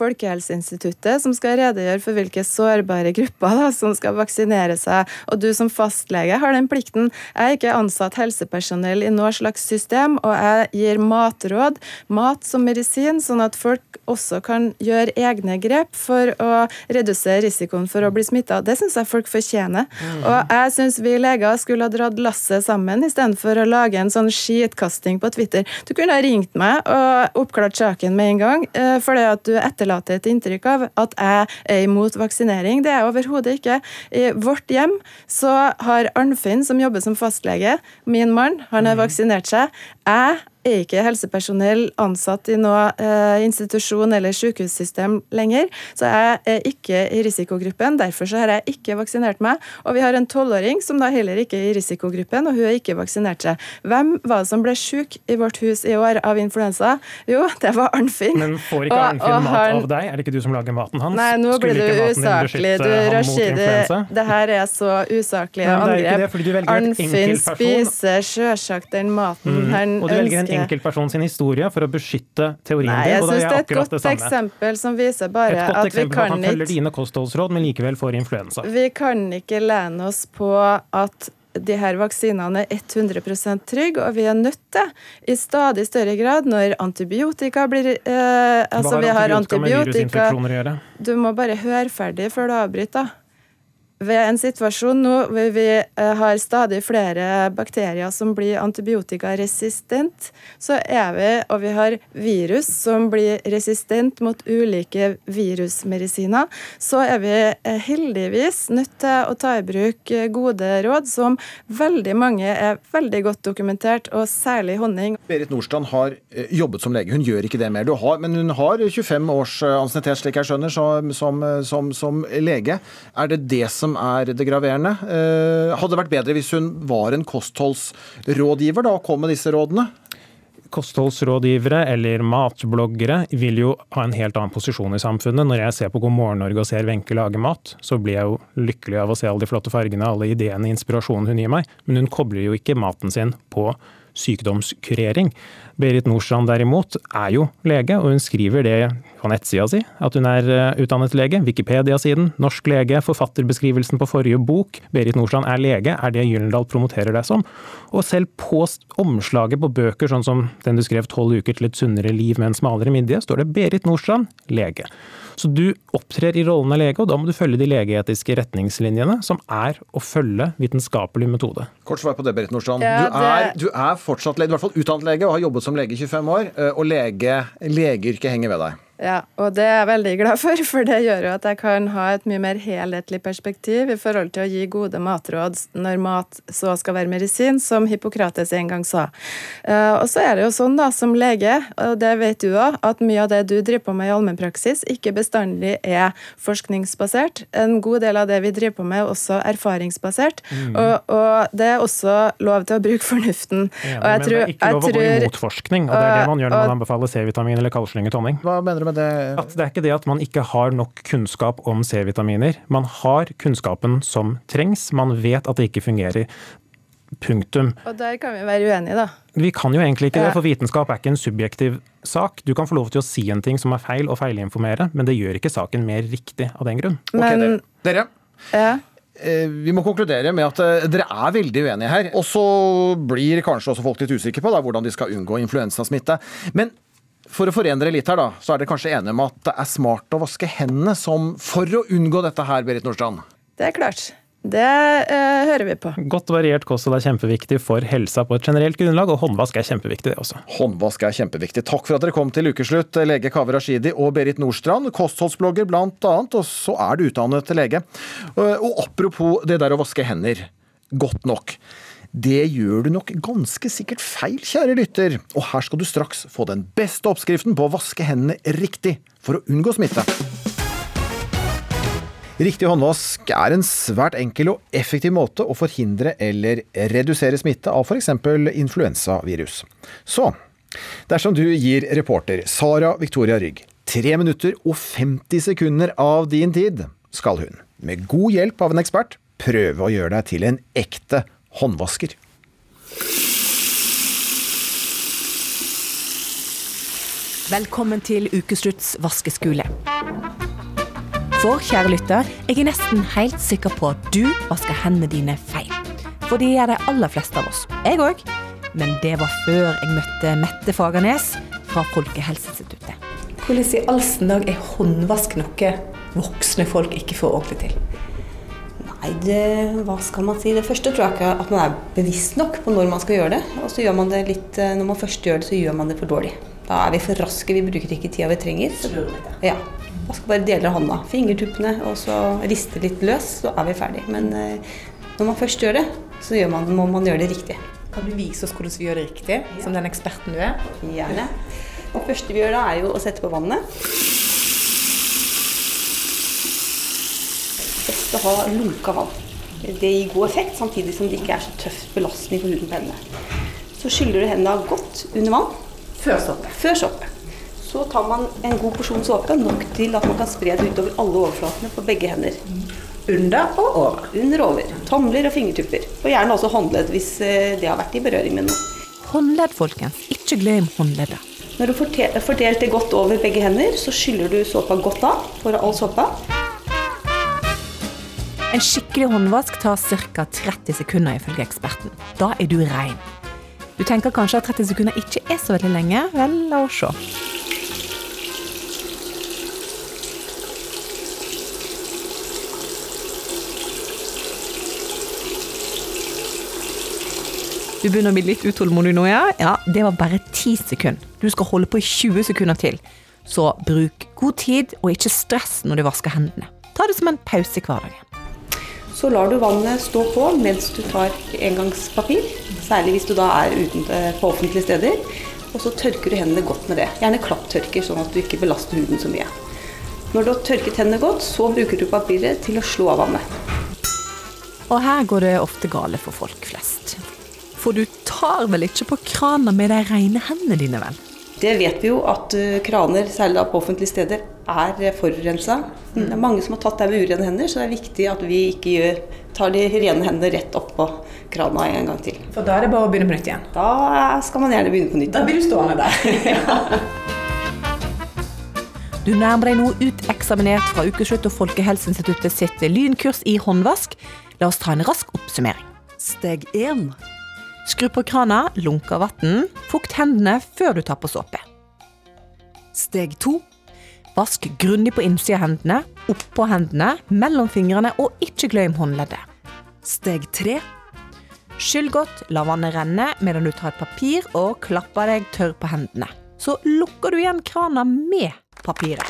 Folkehelseinstituttet som skal redegjøre for hvilke sårbare grupper da, som skal vaksinere seg. Og du som fastlege har den plikten. Jeg er ikke ansatt helsepersonell i noe slags system, og jeg gir matråd, mat som medisin, sånn at folk også kan gjøre egne grep for å redusere risikoen for å bli smitta. Det syns jeg folk fortjener. Og jeg syns vi leger skulle ha dratt lasset sammen istedenfor å lage en sånn skitkasting på Twitter. Du kunne ha ringt meg og oppklart saken med en gang, eh, fordi at du etterlater et inntrykk av at jeg er imot vaksinering. Det er jeg overhodet ikke. I vårt hjem så har Arnfinn, som jobber som fastlege, min mann, han har vaksinert seg. Jeg er ikke helsepersonell ansatt i noe eh, institusjon eller sykehussystem lenger, så jeg er ikke i risikogruppen. Derfor så har jeg ikke vaksinert meg. Og vi har en tolvåring som da heller ikke er i risikogruppen, og hun har ikke vaksinert seg. Hvem var det som ble syk i vårt hus i år av influensa? Jo, det var Arnfinn. Men får ikke Arnfinn mat han- av deg? Er det ikke du som lager maten hans? Nei, nå Skulle blir du ikke usaklig. Du, Rashidi, det her er så usaklige det angrep. det, Arnfinn spiser sjølsagt den maten Mm. han ønsker. Enkeltperson sin historie for å beskytte teorien Nei, jeg syns det er et godt det eksempel som viser bare at vi eksempel på at kan han følger ikke dine kostholdsråd, men likevel får influensa. Vi kan ikke lene oss på at de her vaksinene er 100% trygge, og vi er nødt til, i stadig større grad, når antibiotika blir eh, Altså, vi har har antibiotika med antibiotika virusinfeksjoner å gjøre? Du må bare høre ferdig før du avbryter. Ved en situasjon nå hvor vi eh, har stadig flere bakterier som blir antibiotikaresistent, så er vi, og vi har virus som blir resistent mot ulike virusmedisiner, så er vi eh, heldigvis nødt til å ta i bruk eh, gode råd som veldig mange er veldig godt dokumentert, og særlig honning. Berit Nordstrand har jobbet som lege. Hun gjør ikke det mer. Har, men hun har 25 års ansiennitet, slik jeg skjønner, som, som, som lege. Er det det som er det graverende? Eh, hadde det vært bedre hvis hun var en kostholdsrådgiver da, og kom med disse rådene? Kostholdsrådgivere eller matbloggere vil jo ha en helt annen posisjon i samfunnet. Når jeg ser på God morgen Norge og ser Wenche lage mat, så blir jeg jo lykkelig av å se alle de flotte fargene, alle ideene, inspirasjonen hun gir meg. Men hun kobler jo ikke maten sin på sykdomskurering. Berit Nordstrand derimot er jo lege, og hun skriver det på nettsida si, at hun er eh, utdannet lege. Wikipedia-siden, norsk lege, forfatterbeskrivelsen på forrige bok. Berit Nordstrand er lege, er det Gyllendal promoterer deg som. Og selv på omslaget på bøker, sånn som den du skrev 'Tolv uker til et sunnere liv med en smalere midje', står det Berit Nordstrand, lege. Så du opptrer i rollen av lege, og da må du følge de legeetiske retningslinjene, som er å følge vitenskapelig metode. Kort svar på det, Berit Nordstrand. Ja, du, er, du er fortsatt lege, i hvert fall utdannet lege og har jobbet som lege i 25 år, eh, og lege, legeyrket henger ved deg. Ja, og det er jeg veldig glad for, for det gjør jo at jeg kan ha et mye mer helhetlig perspektiv i forhold til å gi gode matråd når mat så skal være medisin, som Hippokrates en gang sa. Eh, Og så er det jo sånn da, som lege, og det vet du òg, at mye av det du driver på med i allmennpraksis, ikke bestandig er forskningsbasert. En god del av det vi driver på med, er også erfaringsbasert. Mm. Og, og det er også lov til å bruke fornuften. Ja, Og jeg men tror- det er ikke lov å gå imot forskning, og det er det man gjør når man anbefaler C-vitamin eller kaldslynget honning. Hva mener du med det? At det er ikke det at man ikke har nok kunnskap om C-vitaminer. Man har kunnskapen som trengs, man vet at det ikke fungerer. Punktum. Og der kan vi være uenige, da. Vi kan jo egentlig ikke Ja. det, for vitenskap er ikke en subjektiv sak. Du kan få lov til å si en ting som er feil og feilinformere, men det gjør ikke saken mer riktig av den grunn. Men Dere, ja. eh, vi må konkludere med at eh, dere er veldig uenige her. Og så blir kanskje også folk litt usikre på da, hvordan de skal unngå influensasmitte. Men for å forene dere litt her, da, så er dere kanskje enige om at det er smart å vaske hendene som for å unngå dette her, Berit Nordstrand? Det er klart. Det eh, hører vi på. Godt variert kosthold er kjempeviktig for helsa på et generelt grunnlag, og håndvask er kjempeviktig det også. Håndvask er kjempeviktig. Takk for at dere kom til ukeslutt, lege Kaveh Rashidi og Berit Nordstrand, kostholdsblogger blant annet, og så er du utdannet lege. Eh, Og apropos det der å vaske hender. Godt nok. Det gjør du nok ganske sikkert feil, kjære lytter. Og her skal du straks få den beste oppskriften på å vaske hendene riktig for å unngå smitte. Riktig håndvask er en svært enkel og effektiv måte å forhindre eller redusere smitte av f.eks. influensavirus. Så dersom du gir reporter Sara Victoria Rygg 3 minutter og 50 sekunder av din tid, skal hun, med god hjelp av en ekspert, prøve å gjøre deg til en ekte håndvasker. Velkommen til ukeslutts vaskeskole. For kjære lytter, jeg er nesten helt sikker på at du vasker hendene dine feil. For det gjør de aller fleste av oss. Jeg òg. Men det var før jeg møtte Mette Fagernes fra Folkehelseinstituttet. Hvordan i all sin dag er håndvask noe voksne folk ikke får ordentlig til? Nei, det, hva skal man si? Det første tror jeg ikke at man er bevisst nok på når man skal gjøre det. Og så gjør man det litt, eh, når man først gjør det, så gjør man det for dårlig. Da er vi for raske, vi bruker ikke tida vi trenger. Så, ja. Vasker bare deler av hånda. Fingertuppene, og så riste litt løs, så er vi ferdig. Men eh, når man først gjør det, så gjør man, må man gjøre det riktig. Kan du vise oss hvordan vi gjør det riktig, som den eksperten du er? Gjerne. Det første vi gjør da, er jo å sette på vannet. Best å ha lunka vann. Det gir god effekt, samtidig som det ikke er så tøff belastning på huden på hendene. Så skyller du hendene godt under vann. Før såpe. Før såpe. Så tar man en god porsjon såpe, nok til at man kan spre det utover alle overflatene på begge hender. Under og over. Under og over. Tomler og fingertupper. Og gjerne også håndledd hvis eh, det har vært i berøring med noe. Håndledd, folkens. Ikke glem håndleddet. Når du har fordelt det godt over begge hender, så skyller du såpa godt av for all såpa. En skikkelig håndvask tar ca. 30 sekunder ifølge eksperten. Da er du rein. Du tenker kanskje at 30 sekunder ikke er så veldig lenge? Vel, la oss se. Du begynner å bli litt utålmodig nå, ja? Ja, det var bare 10 sekunder. Du skal holde på i 20 sekunder til. Så bruk god tid, og ikke stress når du vasker hendene. Ta det som en pause i hverdagen. Så lar du vannet stå på mens du tar engangspapir. Særlig hvis du da er uten, på offentlige steder. Og så tørker du hendene godt med det. Gjerne klapptørker, sånn at du ikke belaster huden så mye. Når du har tørket hendene godt, så bruker du papiret til å slå av vannet. Og her går det ofte gale for folk flest. For du tar vel ikke på krana med de rene hendene dine, vel? Det vet vi jo at eh, kraner, særlig da på offentlige steder, er forurensa. Det er mange som har tatt det med urene hender, så det er viktig at vi ikke gjør, tar de rene hendene rett opp på krana en gang til. For da er det bare å begynne på nytt igjen? Da skal man gjerne begynne på nytt. Da blir du stående der. Du nærmer deg nå uteksaminert fra Ukeslutt og Folkehelseinstituttet sitt lynkurs i håndvask. La oss ta en rask oppsummering. Steg 1. Skru på krana, lunk av vann, fukt hendene før du tar på såpe. Steg 2. Vask grundig på innsida av hendene, oppå hendene, mellom fingrene og ikke glem håndleddet. Steg 3. Skyll godt, la vannet renne medan du tar et papir og klapper deg tørr på hendene. Så lukker du igjen krana med papiret.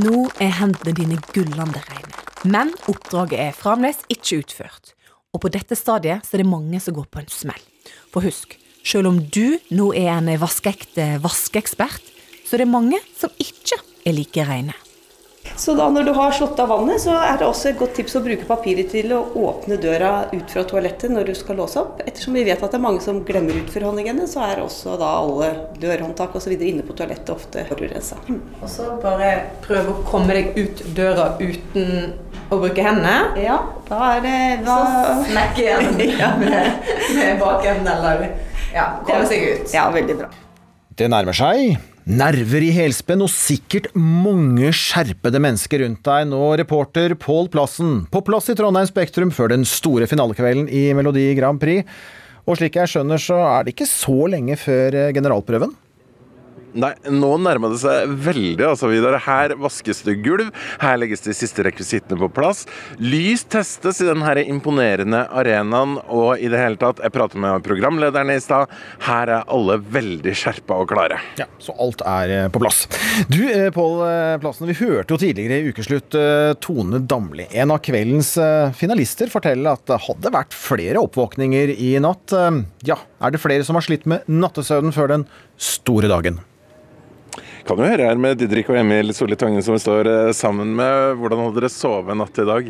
Nå er hendene dine gullende reine, men oppdraget er fremdeles ikke utført. Og på dette stadiet så er det mange som går på en smell. For husk, selv om du nå er en vaskeekte vaskeekspert, så er det mange som ikke er like reine. Så da når du har slått av vannet, så er det også et godt tips å bruke papiret til å åpne døra ut fra toalettet når du skal låse opp. Ettersom vi vet at det er mange som glemmer utforhåndingene, så er også da alle dørhåndtak osv. inne på toalettet ofte forurensa. Og så bare prøv å komme deg ut døra uten å bruke hendene. Ja, da er det da... Så smekk igjen Ja. med, med bakenden, eller ja, komme seg ut. Ja, veldig bra. Det nærmer seg. Nerver i helspenn og sikkert mange skjerpede mennesker rundt deg nå, reporter Pål Plassen, på plass i Trondheim Spektrum før den store finalekvelden i Melodi Grand Prix. Og slik jeg skjønner, så er det ikke så lenge før eh, generalprøven? Nei, nå nærmer det seg veldig, altså, Vidar. Her vaskes det gulv, her legges de siste rekvisittene på plass. Lys testes i den her imponerende arenaen, og i det hele tatt, jeg pratet med programlederne i stad, her er alle veldig skjerpa og klare. Ja, Så alt er eh, på plass. Du, eh, Pål eh, Plassen, vi hørte jo tidligere i ukeslutt Tone Damli, en av kveldens finalister, fortelle at det hadde vært flere oppvåkninger i natt. Ja, er det flere som har slitt med nattesøvnen før den store dagen? Kan jo høre her med Didrik og Emil Solli Tangen som vi står eh, sammen med. Hvordan hadde dere sovet natt i dag?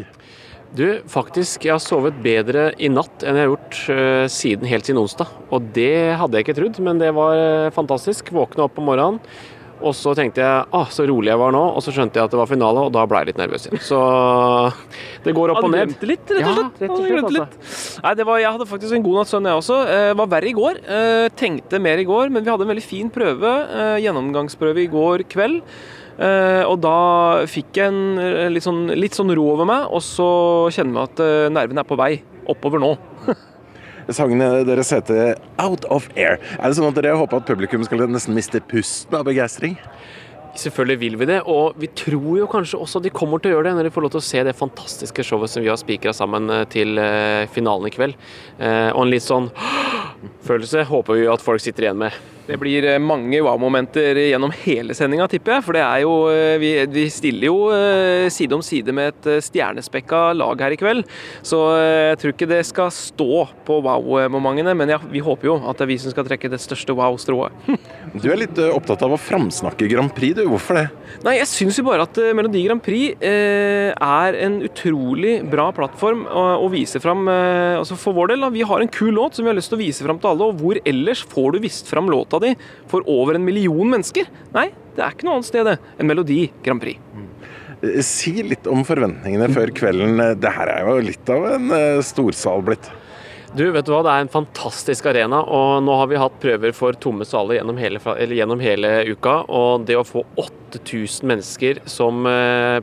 Du, faktisk, jeg har sovet bedre i natt enn jeg har gjort eh, siden helt siden onsdag. Og det hadde jeg ikke trodd, men det var eh, fantastisk. Våkne opp om morgenen, og så tenkte jeg ah, så rolig jeg var nå, og så skjønte jeg at det var finale, og da ble jeg litt nervøs igjen. Så det går opp og ned. glemt litt, rett og slett? Ja, rett og slett. Altså. Nei, det var, jeg hadde faktisk en god natts søvn, jeg også. Eh, var verre i går. Eh, tenkte mer i går, men vi hadde en veldig fin prøve. Eh, gjennomgangsprøve i går kveld. Eh, og da fikk jeg en eh, litt sånn, litt sånn ro over meg, og så kjenner vi at eh, nervene er på vei oppover nå. Sangen deres heter 'Out of Air'. Er det sånn at dere håper at publikum skal nesten miste pusten av begeistring? Selvfølgelig vil vi det, og vi tror jo kanskje også at de kommer til å gjøre det når de får lov til å se det fantastiske showet som vi har spikra sammen eh, til eh, finalen i kveld. Eh, Og en litt sånn følelse håper vi at folk sitter igjen med. Det blir eh, mange wow-momenter gjennom hele sendinga, tipper jeg. For det er jo eh, Vi, vi stiller jo eh, side om side med et stjernespekka lag her i kveld. Så jeg tror ikke det skal stå på wow-momentene, men ja, vi håper jo at det er vi som skal trekke det største wow-strået. Du er litt opptatt av å framsnakke Grand Prix, du. Hvorfor det? Nei, jeg syns jo bare at Melodi Grand Prix er en utrolig bra plattform å, vise fram. Altså for vår del, da, vi har en kul låt som vi har lyst til å vise fram til alle, og hvor ellers får du vist fram låta di for over en million mennesker? Nei, det er ikke noe annet sted enn Melodi Grand Prix. Eh, Si litt om forventningene før kvelden. Eh, Det her er jo litt av en eh, storsal blitt. Du, vet du hva? Det er en fantastisk arena, og nå har vi hatt prøver for tomme saler gjennom hele, eller gjennom hele uka. Og det å få 8000 mennesker som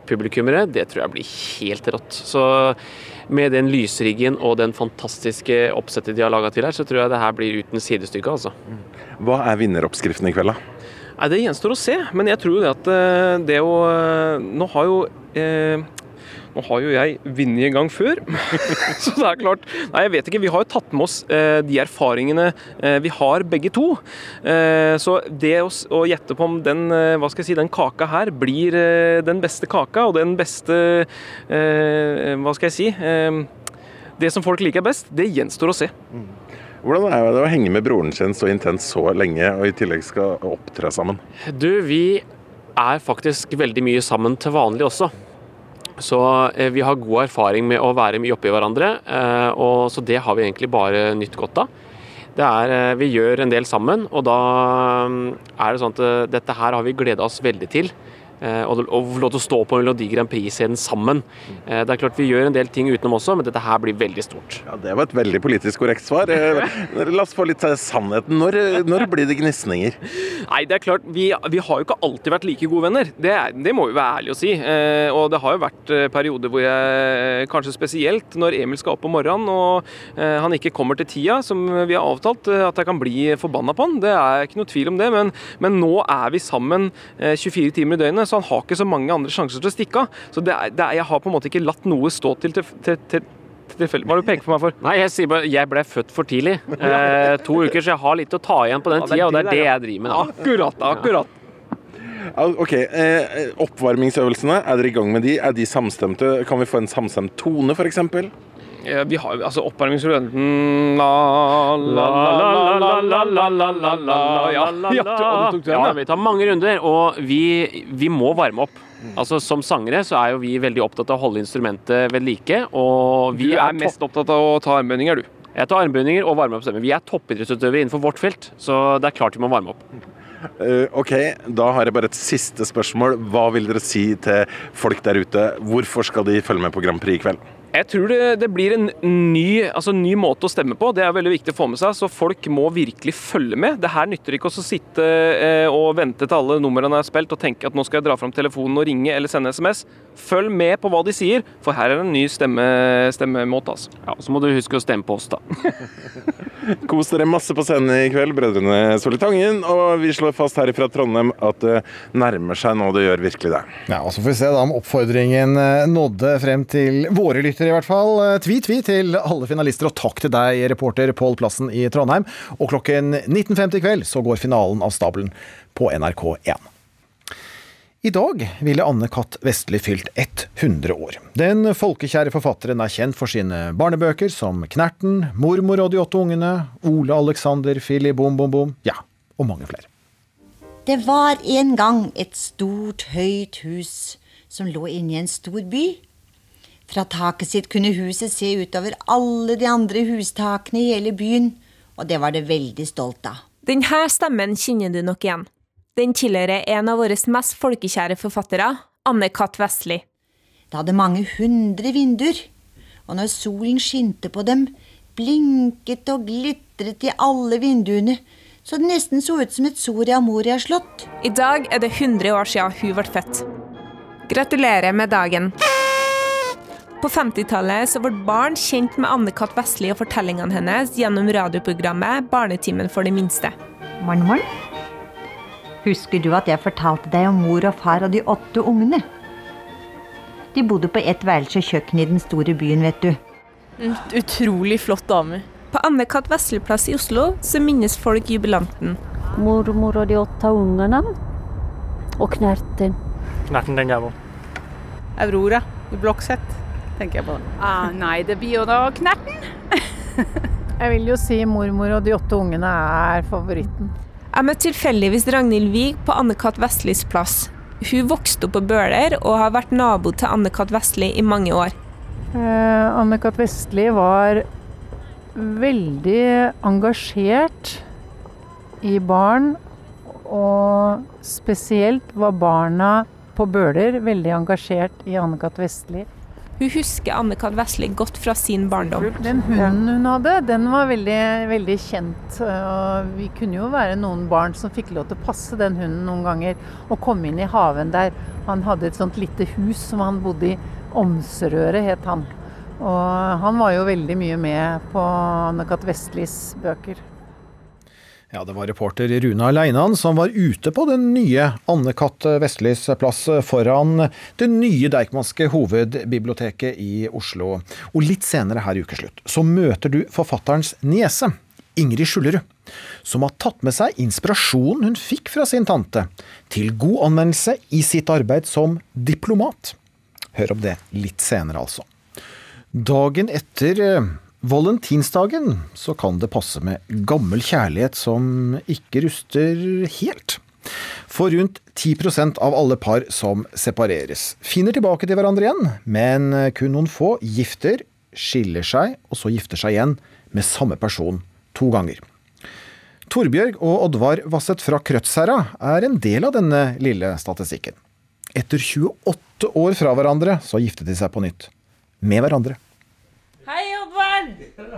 publikummere, det tror jeg blir helt rått. Så med den lysriggen og den fantastiske oppsettet de har laga til her, så tror jeg det her blir uten sidestykke, altså. Hva er vinneroppskriften i kveld, da? Nei, Det gjenstår å se, men jeg tror jo det at eh, det å eh, Nå har jo eh, nå har jo jeg vunnet en gang før, så det er klart Nei, jeg vet ikke. Vi har jo tatt med oss eh, de erfaringene eh, vi har begge to. Eh, så det å, å gjette på om den, eh, hva skal jeg si, den kaka her blir eh, den beste kaka, og den beste eh, Hva skal jeg si eh, Det som folk liker best, det gjenstår å se. Hvordan er det å henge med broren sin så intenst så lenge, og i tillegg skal opptre sammen? Du, vi er faktisk veldig mye sammen til vanlig også. Så eh, vi har god erfaring med å være mye oppi hverandre, eh, og så det har vi egentlig bare nytt godt av. Det er, eh, vi gjør en del sammen, og da mm, er det sånn at dette her har vi gleda oss veldig til. Eh, og få lov til å stå på Melodi Grand Prix-scenen sammen. Eh, det er klart Vi gjør en del ting utenom også, men dette her blir veldig stort. Ja, Det var et veldig politisk korrekt svar. Eh, La oss få litt til sannheten. Når, når blir det gnisninger? Nei, det er klart, vi, vi har jo ikke alltid vært like gode venner. Det, er- det må vi være ærlige å si. Eh, og det har jo vært perioder hvor jeg, kanskje spesielt når Emil skal opp om morgenen og han ikke kommer til tida som vi har avtalt, at jeg kan bli forbanna på han. Det er ikke noe tvil om det. Men, men nå er vi sammen eh, 24 timer i døgnet, så han har ikke så mange andre sjanser til å stikke av. Så det er, det er, jeg har på en måte ikke latt noe stå til, til, til, tilfeldig. Hva er du peker på meg for? Nei, jeg sier bare jeg ble født for tidlig. Eh, to uker, så jeg har litt å ta igjen på den Ja, tida, og det er det jeg driver med Da. Akkurat, akkurat. Ja, Ok, eh, Oppvarmingsøvelsene, er dere i gang med de? Er de samstemte? Kan vi få en samstemt tone, f.eks.? vi har altså oppvarmingsrunden La la la la la la la la la la la Ja, vi tar mange runder, og vi, vi må varme opp. Altså Som sangere så er jo vi veldig opptatt av å holde instrumentet ved like. Og vi du er, er mest opptatt av å ta armbøyninger, du. Jeg tar armbøyninger og varme opp stemmen. Vi er toppidrettsutøvere innenfor vårt felt, så det er klart vi må varme opp. Uh, ok, Da har jeg bare et siste spørsmål. Hva vil dere si til folk der ute? Hvorfor skal de følge med på Grand Prix i kveld? Jeg tror det, det blir en ny, altså ny måte å stemme på. Det er veldig viktig å få med seg. Så folk må virkelig følge med. Det her nytter ikke å sitte eh, og vente til alle numrene er spilt og tenke at nå skal jeg dra fram telefonen og ringe eller sende SMS. Følg med på hva de sier, for her er det en ny stemme, stemmemåte. Altså. Ja, Så må du huske å stemme på oss, da. Kos dere masse på scenen i kveld, brødrene Solitangen. Og vi slår fast her fra Trondheim at det nærmer seg nå. Det gjør virkelig det. Ja, og Så får vi se da om oppfordringen eh, nådde frem til våre lyttere, i hvert fall. Eh, Tvi, tvi til alle finalister, og takk til deg, reporter Pål Plassen i Trondheim. Og klokken 19.50 i kveld så går finalen av stabelen på NRK1. I dag ville Anne Katt Vestli fylt 100 år. Den folkekjære forfatteren er kjent for sine barnebøker som Knerten, Mormor og de åtte ungene, Ole Alexander, Filly Bom Bom Bom, ja, og mange flere. Det var en gang et stort, høyt hus som lå inne i en stor by. Fra taket sitt kunne huset se utover alle de andre hustakene i hele byen, og det var det veldig stolt av. Denne stemmen kjenner du nok igjen. Den tilhører en av våre mest folkekjære forfattere, Anne Katt Vestli. Det hadde mange hundre vinduer, og når solen skinte på dem, blinket og glitret i alle vinduene, så det nesten så ut som et Soria Moria-slott. I dag er det 100 år siden hun ble født. Gratulerer med dagen. På 50-tallet så ble barn kjent med Anne Katt Vestli og fortellingene hennes gjennom radioprogrammet Barnetimen for de minste. Morgen, morgen. Husker du at jeg fortalte deg om mor og far og de åtte ungene? De bodde på ett værelse og kjøkken i den store byen, vet du. Utrolig flott dame. På Anne Katt Vestli-plass i Oslo så minnes folk jubilanten. Mormor og de åtte ungene. Og knerten. Knerten, den jeg på. Aurora i Blokksett, tenker jeg på. Ah, nei, det blir jo da Knerten. Jeg vil jo si mormor og de åtte ungene er favoritten. Jeg møtte tilfeldigvis Ragnhild Wiig på Anne Katt Vestlis plass. Hun vokste opp på Bøler og har vært nabo til Anne Katt Vestli i mange år. Eh, Anne-Kat. Vestli var veldig engasjert i barn, og spesielt var barna på Bøler veldig engasjert i Anne-Kat. Vestli. Hun husker Anne-Kat. Vestli godt fra sin barndom. Den hunden hun hadde, den var veldig, veldig kjent. Og vi kunne jo være noen barn som fikk lov til å passe den hunden noen ganger. Og komme inn i haven der. Han hadde et sånt lite hus som han bodde i. Omserøret het han. Og han var jo veldig mye med på Anne-Kat. Vestlis bøker. Ja, det var reporter Runa Leinan som var ute på den nye Anne-Cath. Vestlis plass foran det nye Deichmanske hovedbiblioteket i Oslo. Og litt senere her i ukeslutt så møter du forfatterens niese, Ingrid Skjullerud, som har tatt med seg inspirasjonen hun fikk fra sin tante, til god anvendelse i sitt arbeid som diplomat. Hør om det litt senere, altså. Dagen etter eh, valentinsdagen så kan det passe med gammel kjærlighet som ikke ruster helt. For rundt 10% av alle par som separeres, finner tilbake til hverandre igjen, men kun noen få gifter, skiller seg og så gifter seg igjen med samme person to ganger. Torbjørg og Oddvar Vasset fra Krødsherra er en del av denne lille statistikken. Etter 28 år fra hverandre så giftet de seg på nytt. Med hverandre. Hei, Oddvar.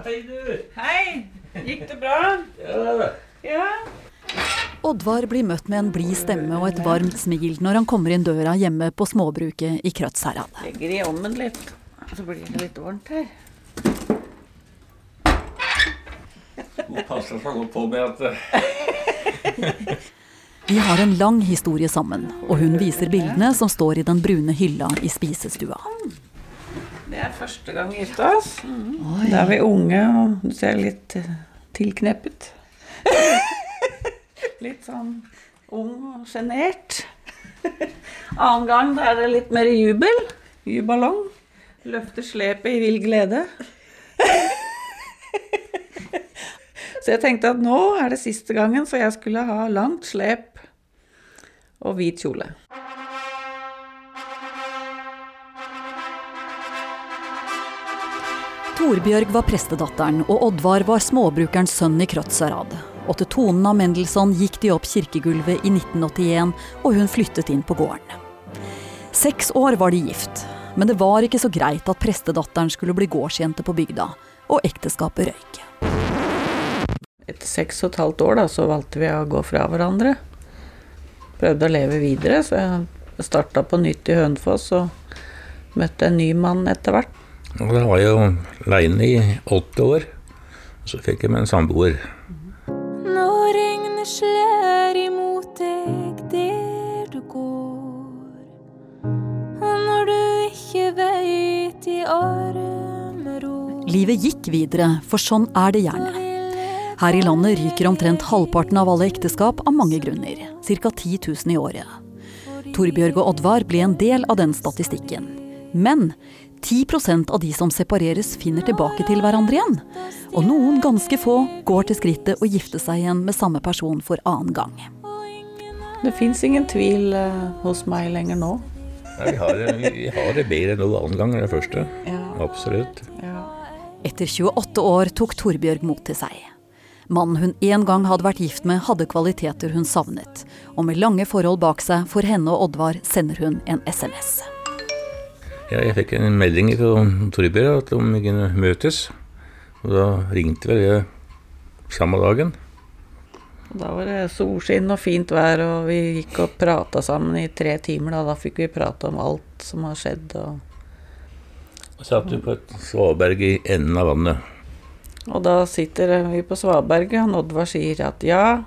Hei, du. Hei. Gikk det bra? Ja. ja. Oddvar blir møtt med en blid stemme og et varmt smil når han kommer inn døra hjemme på småbruket i Krødsherad. Legger i ovnen litt, så blir det litt varmt her. Må passe seg godt på med at Vi har en lang historie sammen, og hun viser bildene som står i den brune hylla i spisestua. Er første gang vi gifta oss. Da er vi unge, og du ser litt eh, tilkneppet. litt sånn ung og sjenert. Annen gang da er det litt mer jubel. Jubalong. Løfter slepet i vill glede. Så jeg tenkte at nå er det siste gangen, så jeg skulle ha langt slep og hvit kjole. Torbjørg var prestedatteren, og Oddvar var småbrukerens sønn i Krødsherad. Og til tonen av Mendelssohn gikk de opp kirkegulvet i 1981, og hun flyttet inn på gården. Seks år var de gift, men det var ikke så greit at prestedatteren skulle bli gårdsjente på bygda, og ekteskapet røyk. Etter seks og et halvt år da, så valgte vi å gå fra hverandre. Prøvde å leve videre, så jeg starta på nytt i Hønefoss og møtte en ny mann etter hvert. Og da var jeg jo aleine i åtte år. Og så fikk jeg meg en samboer. Nå regner slør imot deg der du går, og når du ikke veit i armro Livet gikk videre, for sånn er det gjerne. Her i landet ryker omtrent halvparten av alle ekteskap av mange grunner, ca. 10 000 i året. Torbjørg og Oddvar ble en del av den statistikken. Men 10% av de som separeres, finner tilbake til hverandre igjen. Og noen ganske få går til skrittet å gifte seg igjen med samme person for annen gang. Det fins ingen tvil eh, hos meg lenger nå. Ja, vi, har, det- vi har det bedre enn noen annen gang enn det første. Ja. Absolutt. Etter 28 år tok Torbjørg mot til seg. Mannen hun en gang hadde vært gift med, hadde kvaliteter hun savnet. Og med lange forhold bak seg for henne og Oddvar sender hun en SMS. Ja, jeg fikk en melding fra Torbjørg at om vi kunne møtes. Og da ringte vel jeg samme dagen. Da var det solskinn og fint vær, og vi gikk og prata sammen i tre timer. Da, da fikk vi prate om alt som har skjedd. Og, Og satt vi på et svaberg i enden av vannet. og da sitter vi på svaberget, og Oddvar sier at ja,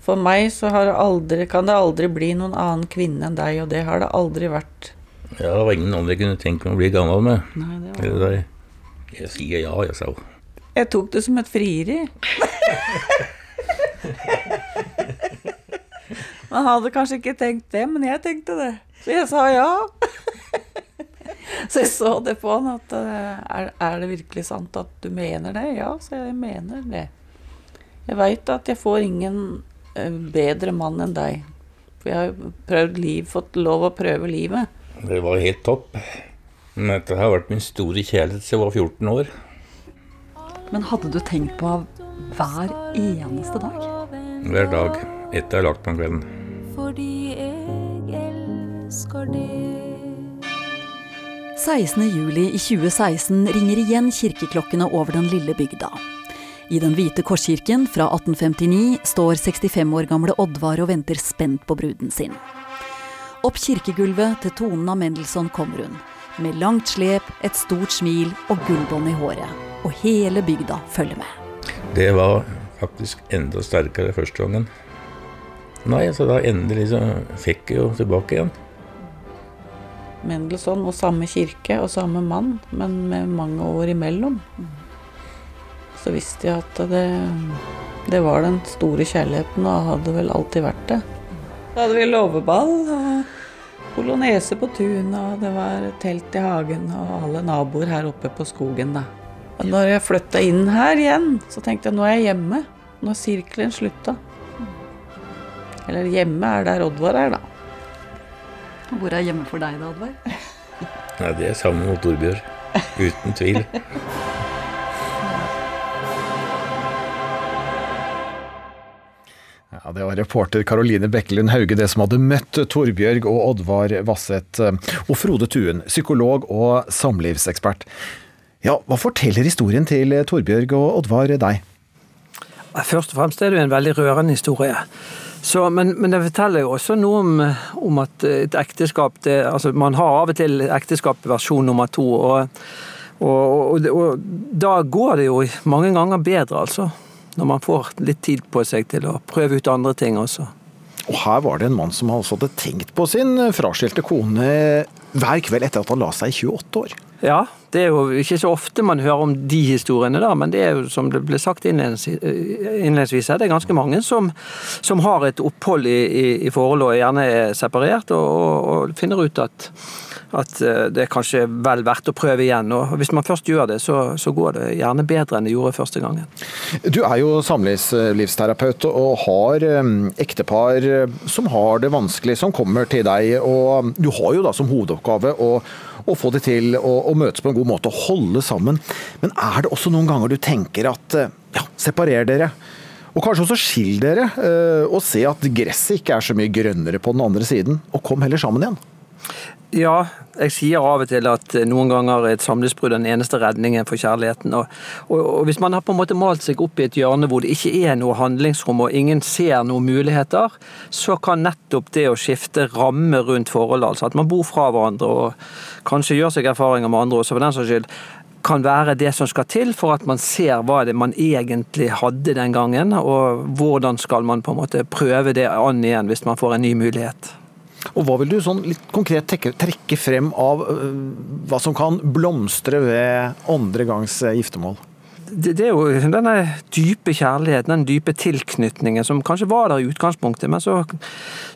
for meg så har det aldri, kan det aldri bli noen annen kvinne enn deg, og det har det aldri vært. Ja, det var ingen andre jeg kunne tenke meg å bli gammel med. Nei, det var- Jeg sier ja, jeg sa. Jeg tok det som et frieri. Man hadde kanskje ikke tenkt det, men jeg tenkte det. Så jeg sa ja. Så jeg så det på han at eh, er, er det virkelig sant at du mener det? Ja, så jeg mener det. Jeg veit at jeg får ingen eh, bedre mann enn deg. For jeg har jo prøvd liv, fått lov å prøve livet. Det var helt topp. Men dette har vært min store kjærlighet siden jeg var 14 år. Men hadde du tenkt på hver eneste dag? Hver dag etter jeg har lagt meg om kvelden. fordi jeg elsker deg. 16. juli i 2016 ringer igjen kirkeklokkene over den lille bygda. I den hvite korskirken fra 1859 står 65 år gamle Oddvar og venter spent på bruden sin. Opp kirkegulvet til tonen av Mendelssohn kommer hun, med langt slep, et stort smil og gullbånd i håret. Og hele bygda følger med. Det var faktisk enda sterkere første gangen. Nei, så da endelig så fikk jeg jo tilbake igjen. Mendelssohn og samme kirke og samme mann, men med mange år imellom. Så visste jeg at det, det var den store kjærligheten, og hadde vel alltid vært det. Da hadde vi låveball og polonese på tunet, og det var telt i hagen og alle naboer her oppe på skogen, da. Og når jeg flytta inn her igjen, så tenkte jeg nå er jeg hjemme. Nå har sirkelen slutta. Eller hjemme er der Oddvar er, da. Hvor er hjemme for deg da, Oddvar? Nei, det er sammen med Torbjørn. Uten tvil. Det var reporter Caroline Bekkelund Hauge det som hadde møtt Torbjørg og Oddvar Vasset. Og Frode Tuen, psykolog og samlivsekspert. Ja, Hva forteller historien til Torbjørg og Oddvar deg? Først og fremst er det jo en veldig rørende historie. Så, men, men det forteller jo også noe om, om at et ekteskap det, altså Man har av og til ekteskap versjon nummer to, og, og, og, og da går det jo mange ganger bedre, altså. Når man får litt tid på seg til å prøve ut andre ting også. Og her var det en mann som altså hadde tenkt på sin fraskilte kone hver kveld etter at han la seg i 28 år. Ja, det er jo ikke så ofte man hører om de historiene, da, men det er jo som det ble sagt innledningsvis her, det er ganske mange som, som har et opphold i, i, i forhold og gjerne er separert, og, og finner ut at, at eh, det er kanskje vel verdt å prøve igjen. og Hvis man først gjør det, så, så går det gjerne bedre enn det gjorde første gangen. Du er jo samlivsterapeut og har eh, ektepar som har det vanskelig, som kommer til deg. og Du har jo da som hovedoppgave å og få det til å, å møtes på en god måte og holde sammen. Men er det også noen ganger du tenker at eh, ja, separer dere? Og kanskje også skill dere, eh, og se at gresset ikke er så mye grønnere på den andre siden, og kom heller sammen igjen. Ja, jeg sier av og til at noen ganger er et samlivsbrudd den eneste redningen for kjærligheten. Og, og, og, Hvis man har på en måte malt seg opp i et hjørne hvor det ikke er noe handlingsrom og ingen ser noen muligheter, så kan nettopp det å skifte ramme rundt forholdet, altså at man bor fra hverandre og kanskje gjør seg erfaringer med andre også for den saks skyld, kan være det som skal til for at man ser hva det man egentlig hadde den gangen, og hvordan skal man på en måte prøve det an igjen hvis man får en ny mulighet. Og Hva vil du sånn litt konkret trekke, trekke frem av uh, hva som kan blomstre ved andre gangs uh, giftermål? Det, det, er jo denne dype kjærligheten, den dype tilknytningen som kanskje var der i utgangspunktet, men så,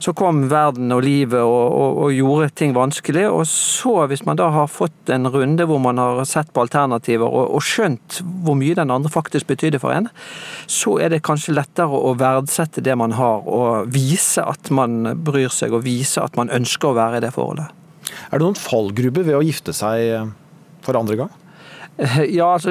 så kom verden og livet og, og, og, gjorde ting vanskelig. Og så, hvis man da har fått en runde hvor man har sett på alternativer og, og skjønt hvor mye den andre faktisk betydde for en, så er det kanskje lettere å verdsette det man har, og vise at man bryr seg, og vise at man ønsker å være i det forholdet. Er det noen fallgrube ved å gifte seg for andre gang? Ja, altså,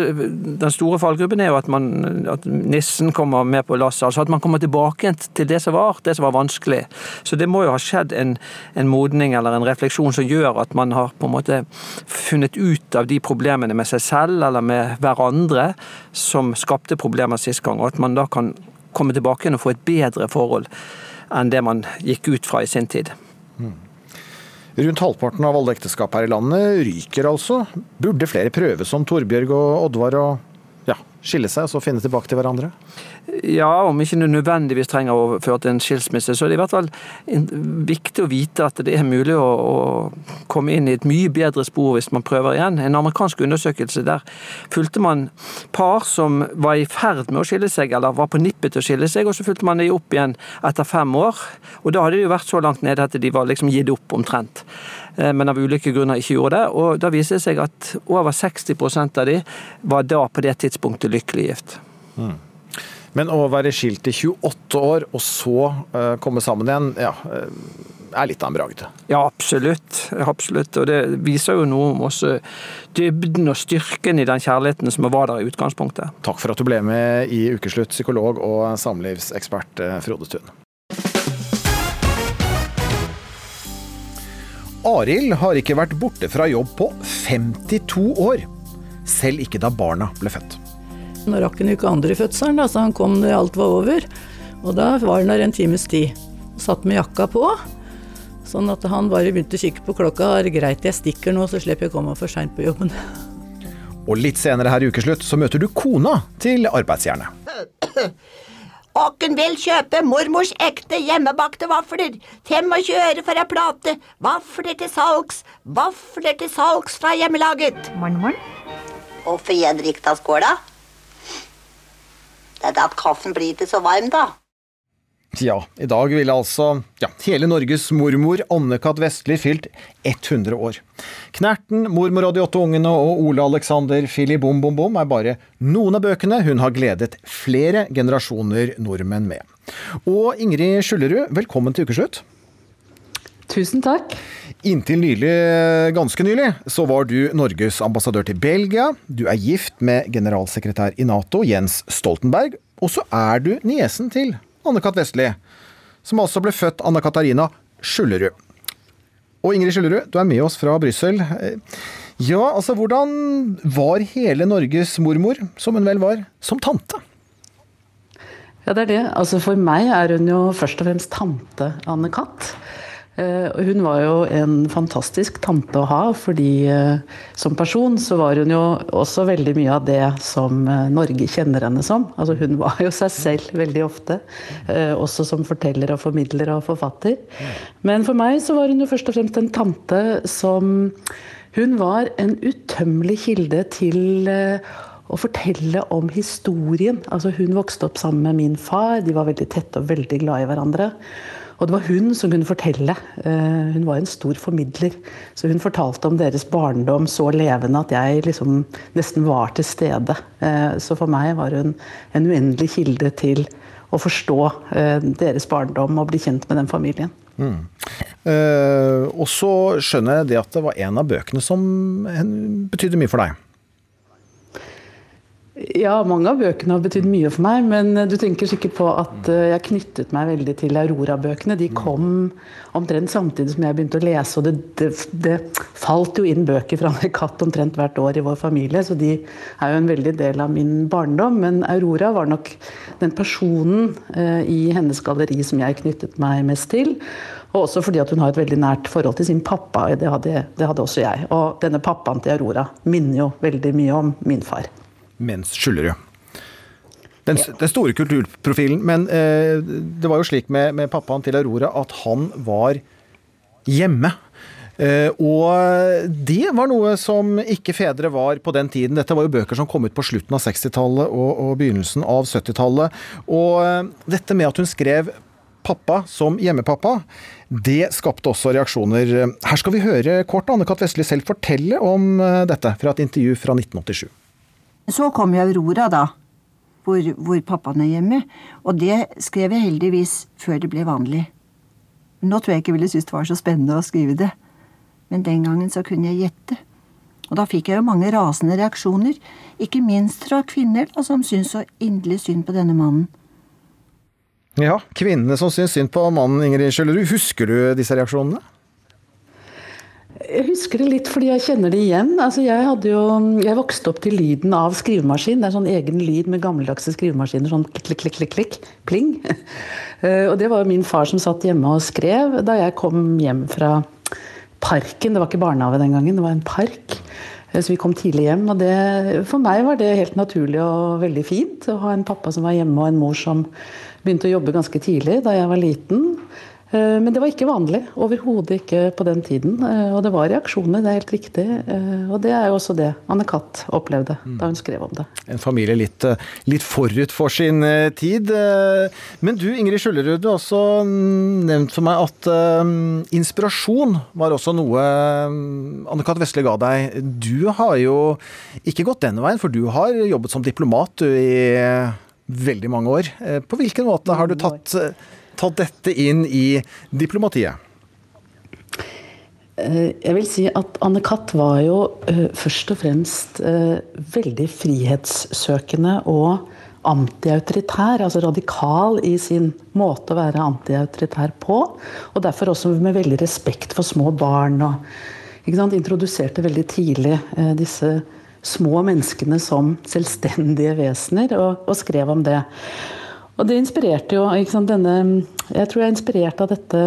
Den store fallgruppen er jo at, man, at nissen kommer med på lasset. altså At man kommer tilbake til det som var, det som var vanskelig. Så det må jo ha skjedd en, en, modning eller en refleksjon som gjør at man har på en måte funnet ut av de problemene med seg selv eller med hverandre som skapte problemer sist gang, og at man da kan komme tilbake og få et bedre forhold enn det man gikk ut fra i sin tid. Rundt halvparten av alle ekteskap her i landet ryker altså. Burde flere prøve som Torbjørg og Oddvar og ja, skille seg og så finne tilbake til hverandre? Ja, om ikke du nødvendigvis trenger å føre til en skilsmisse, så er det i hvert fall viktig å vite at det er mulig å, å, komme inn i et mye bedre spor hvis man prøver igjen. En amerikansk undersøkelse der fulgte man par som var i ferd med å skille seg, eller var på nippet til å skille seg, og så fulgte man dem opp igjen etter fem år. Og da hadde de jo vært så langt nede at de var liksom gitt opp omtrent eh, men av ulike grunner ikke gjorde det. Og da viste det seg at over 60% av de var da på det tidspunktet lykkelig gift. Mm. Men å være skilt i 28 år, og så uh, komme sammen igjen, ja, uh, er litt av en bragd. Ja, absolutt. absolutt. Og det viser jo noe om også dybden og styrken i den kjærligheten som var der i utgangspunktet. Takk for at du ble med i Ukeslutt, psykolog og samlivsekspert eh, Frode Thun. Arild har ikke vært borte fra jobb på 52 år. Selv ikke da barna ble født. Nå rakk han jo ikke andre fødselen, da, så han kom når alt var over. Og da var han der en times tid. Satt med jakka på. Sånn at han bare begynte å kikke på klokka. Er det greit jeg stikker nå, så slipper jeg å komme for seint på jobben. Og litt senere her i ukeslutt så møter du kona til arbeidsjernet. Åkken vil kjøpe mormors ekte hjemmebakte vafler. 25 øre for ei plate. Vafler til salgs. Vafler til salgs fra hjemmelaget. Morgen, morgen. Hvorfor jeg drikker av skåla? Det er at kaffen blir ikke så varm, da. Ja, i dag ville altså ja, hele Norges mormor Anne-Kat. Vestli fylt 100 år. Knerten, mormor og de åtte ungene og Ole Alexander Fili Bom Bom Bom er bare noen av bøkene hun har gledet flere generasjoner nordmenn med. Og Ingrid Skjullerud, velkommen til ukeslutt. Tusen takk. Inntil nylig, ganske nylig, så var du Norges ambassadør til Belgia. Du er gift med generalsekretær i Nato, Jens Stoltenberg. Og så er du niesen til Anne-Kat. Vestli, som altså ble født Anna Katarina Skjullerud. Og Ingrid Skjullerud, du er med oss fra Brussel. Ja, altså hvordan var hele Norges mormor, som hun vel var, som tante? Ja, det er det. Altså For meg er hun jo først og fremst tante Anne-Kat. Eh, hun var jo en fantastisk tante å ha, fordi eh, som person så var hun jo også veldig mye av det som eh, Norge kjenner henne som. Altså hun var jo seg selv veldig ofte, også som forteller og formidler og forfatter. Men for meg så var hun jo først og fremst en tante som Hun var en utømmelig kilde til å fortelle om historien. Altså Hun vokste opp sammen med min far, de var veldig tette og veldig glad i hverandre. Og det var hun som kunne fortelle. Eh, hun var en stor formidler. Så hun fortalte om deres barndom så levende at jeg liksom nesten var til stede. Eh, så for meg var hun en uendelig kilde til å forstå eh, deres barndom og bli kjent med den familien. Mm. Og så skjønner jeg det at det var en av bøkene som betydde mye for deg. Ja, mange av bøkene har betydd mye for meg. Men eh, du tenker sikkert på at eh, jeg knyttet meg veldig til Aurora-bøkene. De kom omtrent samtidig som jeg begynte å lese, og det, det, det falt jo inn bøker fra en Katt omtrent hvert år i vår familie, så de er jo en veldig del av min barndom. Men Aurora var nok den personen eh, i hennes galleri som jeg knyttet meg mest til. Og også fordi at hun har et veldig nært forhold til sin pappa. Det hadde, det hadde også jeg. Og denne pappaen til Aurora minner jo veldig mye om min far mens Skyllerud. Den, den, store kulturprofilen. Men eh, det var jo slik med, med, pappaen til Aurora at han var hjemme. Eh, og det var noe som ikke fedre var på den tiden. Dette var jo bøker som kom ut på slutten av 60-tallet og, og, begynnelsen av 70-tallet. Og eh, dette med at hun skrev pappa som hjemmepappa, det skapte også reaksjoner. Her skal vi høre kort Anne-Kat. Vestli selv fortelle om eh, dette fra et intervju fra 1987. Så kom jo Aurora, da, hvor, hvor pappaen er hjemme, og det skrev jeg heldigvis før det ble vanlig. Nå tror jeg ikke jeg ville synes det var så spennende å skrive det, men den gangen så kunne jeg gjette. Og da fikk jeg jo mange rasende reaksjoner, ikke minst fra kvinner da, som syntes så inderlig synd på denne mannen. Ja, kvinnene som syntes synd på mannen, Ingrid Skjøllerud. Husker du disse reaksjonene? Jeg husker det litt fordi jeg kjenner det igjen. Altså jeg, jo, jeg, vokste opp til lyden av skrivemaskin. Det er sånn egen lyd med gammeldagse skrivemaskiner. Sånn klikk, klikk, klikk, klikk, pling. Eh, og det var min far som satt hjemme og skrev da jeg kom hjem fra parken. Det var ikke barnehage den gangen, det var en park. Eh, så vi kom tidlig hjem. Og det, for meg var det helt naturlig og veldig fint å ha en pappa som var hjemme, og en mor som begynte å jobbe ganske tidlig da jeg var liten. Eh, men det var ikke vanlig. Overhodet ikke på den tiden. Eh, og det var reaksjoner, det er helt riktig. Eh, og det er jo også det Anne Katt opplevde da hun skrev om det. En familie litt, litt forut for sin tid. Men du Ingrid Skjullerud, du har også nevnt for meg at inspirasjon var også noe Anne Katt Vesle ga deg. Du har jo ikke gått den veien, for du har jobbet som diplomat du, i veldig mange år. På hvilken måte har du tatt ta dette inn i diplomatiet? Eh, jeg vil si at Anne Katt var jo uh, først og fremst uh, veldig frihetssøkende og antiautoritær, altså radikal i sin måte å være antiautoritær på. Og derfor også med veldig respekt for små barn. og sant, Introduserte veldig tidlig disse små menneskene som selvstendige vesener, og, og skrev om det. Og det inspirerte jo sant, denne Jeg tror jeg er inspirert av dette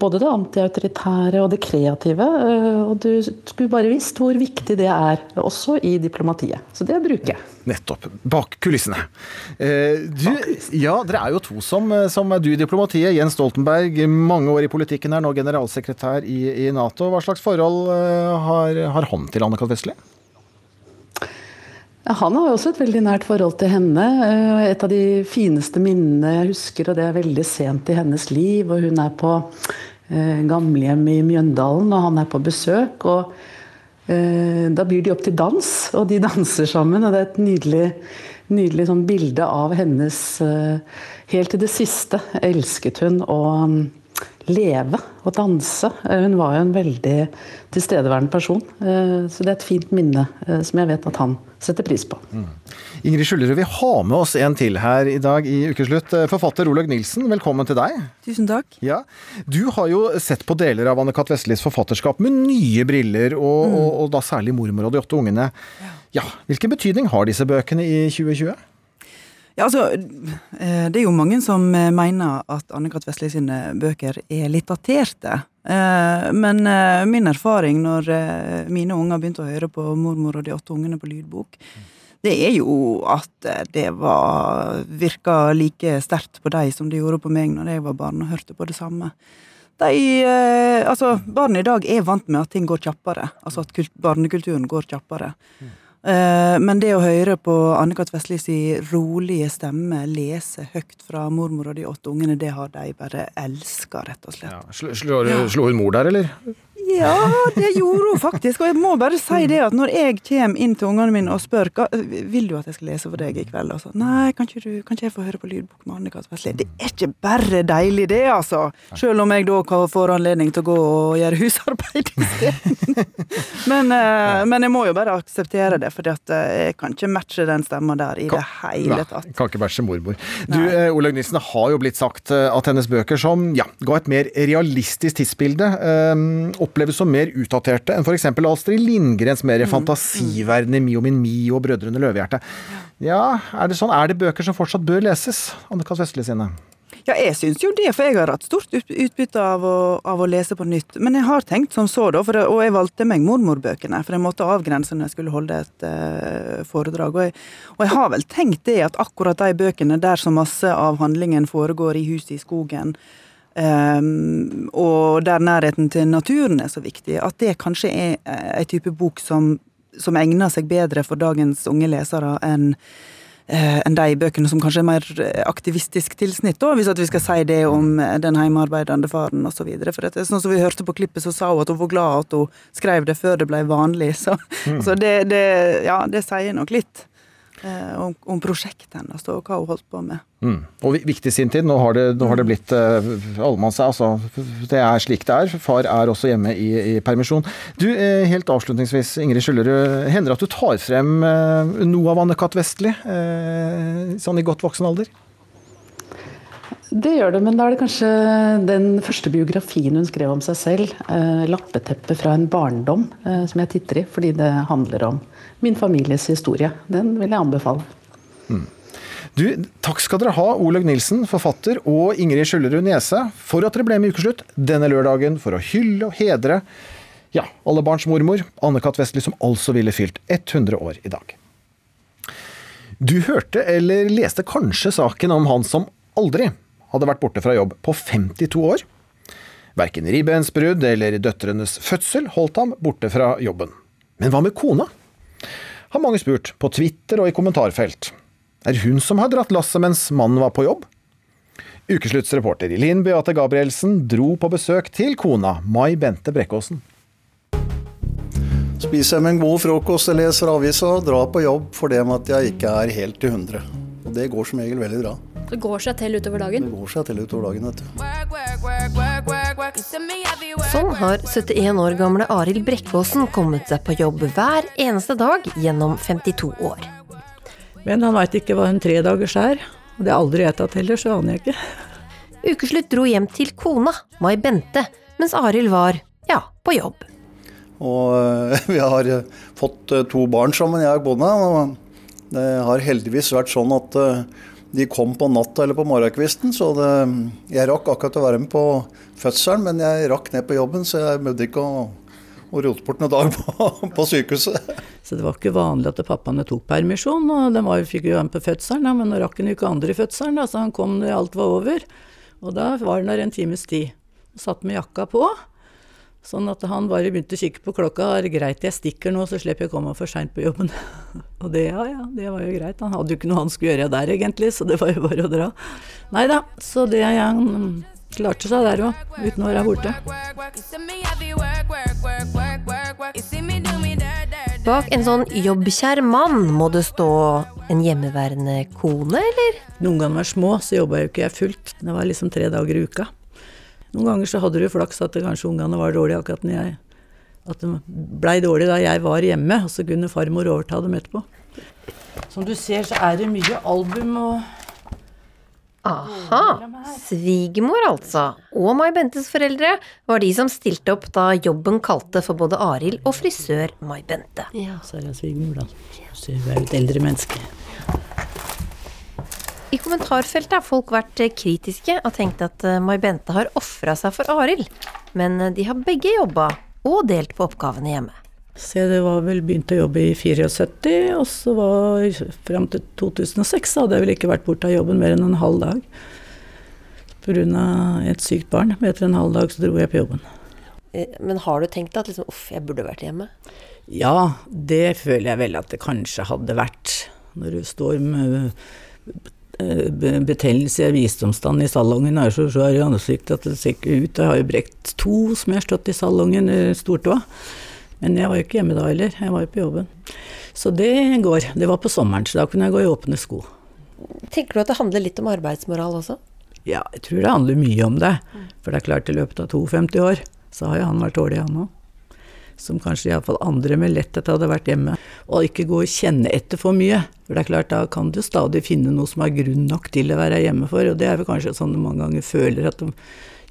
både det antiautoritære og det kreative. Eh, og du skulle bare visst hvor viktig det er, også i diplomatiet. Så det bruker jeg. Nettopp. Bak kulissene. Eh, du, ja, dere er jo to som, som er du i diplomatiet. Jens Stoltenberg, mange år i politikken, er nå generalsekretær i, i Nato. Hva slags forhold eh, har, har han til Anne-Kat. Vestli? Han har også et veldig nært forhold til henne. Eh, et av de fineste minnene jeg husker, og det er veldig sent i hennes liv. og Hun er på eh, gamlehjem i Mjøndalen, og han er på besøk. og eh, Da byr de opp til dans, og de danser sammen. og Det er et nydelig, nydelig sånn bilde av hennes Helt til det siste elsket hun å leve og danse. Eh, hun var jo en veldig tilstedeværende person. Eh, så det er et fint minne eh, som jeg vet at han setter pris på. Mm. Ingrid Skjullerud, vi har med oss en til her i dag i Ukeslutt. Forfatter Olaug Nilsen, velkommen til deg. Tusen takk. Ja, Du har jo sett på deler av Anne-Kat. Vestlis forfatterskap med nye briller, og, mm. og, og da særlig 'Mormor og de åtte ungene'. Ja. ja, Hvilken betydning har disse bøkene i 2020? Ja, altså, eh, Det er jo mange som eh, mener at Anne-Kat. Vestli sine bøker er litt daterte. Eh, men min erfaring når mine unger begynte å høre på 'Mormor og de åtte ungene' på lydbok, det er jo at det var virka like sterkt på dem som det gjorde på meg når jeg var barn og hørte på det samme. de, altså, barn i dag er vant med at ting går kjappere. Altså at barnekulturen går kjappere. Eh, men det å høre på Anne-Kat. Vestli si rolige stemme lese høyt fra mormor og de åtte ungene, det har de bare elska, rett og slett. Slo, slo, slo hun mor der, eller? Ja, det gjorde hun faktisk. Og jeg må bare si det at når jeg kommer inn til ungene mine og spør hva, vil du at jeg skal lese for deg i kveld, og så nei, kan ikke, du, kan ikke jeg få høre på lydbok med Anne-Kat. Det er ikke bare deilig, det, altså. Selv om jeg da får anledning til å gå og gjøre husarbeid isteden. men, eh, men jeg må jo bare akseptere det, for jeg kan ikke matche den stemma der i det hele Nei, tatt. kan ikke bæsje mormor. Du, eh, Olaug Nissen, har jo blitt sagt eh, at hennes bøker som ja, ga et mer realistisk tidsbilde, eh, oppleves som mer utdaterte enn f.eks. Astrid Lindgrens mer fantasiverdene i Mio min Mio og Brødrene Løvehjerte. Ja, er det sånn? Er det bøker som fortsatt bør leses? Anne-Kat. Vestli sine? Ja, jeg syns jo det, for jeg har hatt stort utbytte av å, av å lese på nytt. Men jeg har tenkt som så, da, det, og jeg valgte meg mormorbøkene, for jeg måtte avgrense når jeg skulle holde et uh, foredrag. Og jeg, og jeg har vel tenkt det at akkurat de bøkene der så masse av handlingen foregår i huset i skogen, ehm, og der nærheten til naturen er så viktig, at det kanskje er eh, ei type bok som, som egner seg bedre for dagens unge lesere enn eh, enn de bøkene som kanskje er mer eh, aktivistisk tilsnitt, da, hvis at vi skal si det om eh, den hjemmearbeidende faren osv. For at, det er sånn som vi hørte på klippet, så sa hun at hun var glad at hun skrev det før det ble vanlig. Så, Mm. så det, det, ja, det sier nok litt eh, om, om prosjektet hennes og hva hun holdt på med. Mm. Og viktig i sin tid. Nå har det, nå har det blitt eh, allemanns... Altså, det er slik det er. Far er også hjemme i, i permisjon. Du, eh, Helt avslutningsvis, Ingrid Skjullerud. Hender det at du tar frem eh, noe av Anne-Cath. Vestli, eh, sånn i godt voksen alder? Det gjør det, men da er det kanskje den første biografien hun skrev om seg selv, eh, 'Lappeteppe fra en barndom', eh, som jeg titter i, fordi det handler om min families historie. Den vil jeg anbefale. Du, Takk skal dere ha, Olaug Nilsen, forfatter, og Ingrid Skjøllerud Niese, for at dere ble med i Ukeslutt denne lørdagen for å hylle og hedre ja, alle barns mormor, Anne-Kat. Vestli, som altså ville fylt 100 år i dag. Du hørte eller leste kanskje saken om han som aldri hadde vært borte fra jobb på 52 år. Verken ribbensbrudd eller døtrenes fødsel holdt ham borte fra jobben. Men hva med kona? Har mange spurt, på Twitter og i kommentarfelt. Er hun som har dratt lasset mens mannen var på jobb? Ukeslutts reporter Linn Beate Gabrielsen dro på besøk til kona, Mai Bente Brekkåsen. Spiser jeg meg en god frokost, og leser avisa og drar på jobb for det med at jeg ikke er helt til 100. Og det går som regel veldig bra. Det går seg til utover dagen. Det går seg til utover dagen, vet du. Sånn har 71 år gamle Arild Brekkåsen kommet seg på jobb hver eneste dag gjennom 52 år. Men han veit ikke hva en tredagers er. Og det har aldri jeg tatt heller, så aner jeg ikke. Ukeslutt dro hjem til kona, Mai Bente, mens Arild var, ja, på jobb. Og eh, vi har eh, fått eh, to barn sammen, jeg og kona. Og det har heldigvis vært sånn at de kom på natta eller på morgenkvisten, så det, jeg rakk akkurat å være med på fødselen, men jeg rakk ned på jobben, så jeg behøvde ikke å, å rote bort noen dag på, på sykehuset. Så det var ikke vanlig at pappaene tok permisjon, og de var, fikk jo være på fødselen, men nå rakk han jo ikke andre i fødselen, da, så han kom når alt var over. Og da var han der en times tid. Satt med jakka på. Sånn at han bare begynte å kikke på klokka. Er det greit jeg stikker nå, så slipper jeg å komme for seint på jobben. og det, ja, ja, det var jo greit. Han hadde jo ikke noe han skulle gjøre der egentlig, så det var jo bare å dra. Nei da, så det han klarte seg der òg, uten å være borte. Bak en sånn jobbkjær mann må det stå en hjemmeværende kone, eller? Noen ganger var små, så jobba jo ikke jeg fullt. Det var liksom tre dager i uka. Noen ganger så hadde du flaks at det kanskje ungene var dårlige akkurat når jeg At de blei dårlige da jeg var hjemme, og så kunne farmor overta dem etterpå. Som du ser, så er det mye album og Aha! Svigermor, altså. Og Mai Bentes foreldre var de som stilte opp da jobben kalte for både Arild og frisør Mai Bente. Så er det svigermor, da. Så hun er jo et eldre menneske. I kommentarfeltet har folk vært eh, kritiske og tenkt at eh, Mai Bente har ofra seg for Arild. Men eh, de har begge jobba og delt på oppgavene hjemme. Så jeg var vel begynt å jobbe i 74, og så var fram til 2006 hadde jeg vel ikke vært borte av jobben mer enn en halv dag. Pga. et sykt barn. Etter en halv dag så dro jeg på jobben. Eh, Men har du tenkt at liksom, uff, jeg burde vært hjemme? Ja, det føler jeg vel at det kanskje hadde vært. Når du står med eh, betennelse i visdomstann i salongen, er så svær i ansiktet at det ser ikke ut. Jeg har jo brekt to som jeg har stått i salongen, eh, stortåa. Men jeg var jo ikke hjemme da heller, jeg var jo på jobben. Så det går. Det var på sommeren, så da kunne jeg gå i åpne sko. Tenker du at det handler litt om arbeidsmoral også? Ja, jeg tror det handler mye om det. For det er klart, i løpet av 52 år så har jo han vært dårlig, han òg. Som kanskje iallfall andre med letthet hadde vært hjemme. Og ikke gå og kjenne etter for mye. For det er klart, da kan du stadig finne noe som er grunn nok til å være hjemme for. Og det er vel kanskje sånn du mange ganger føler at de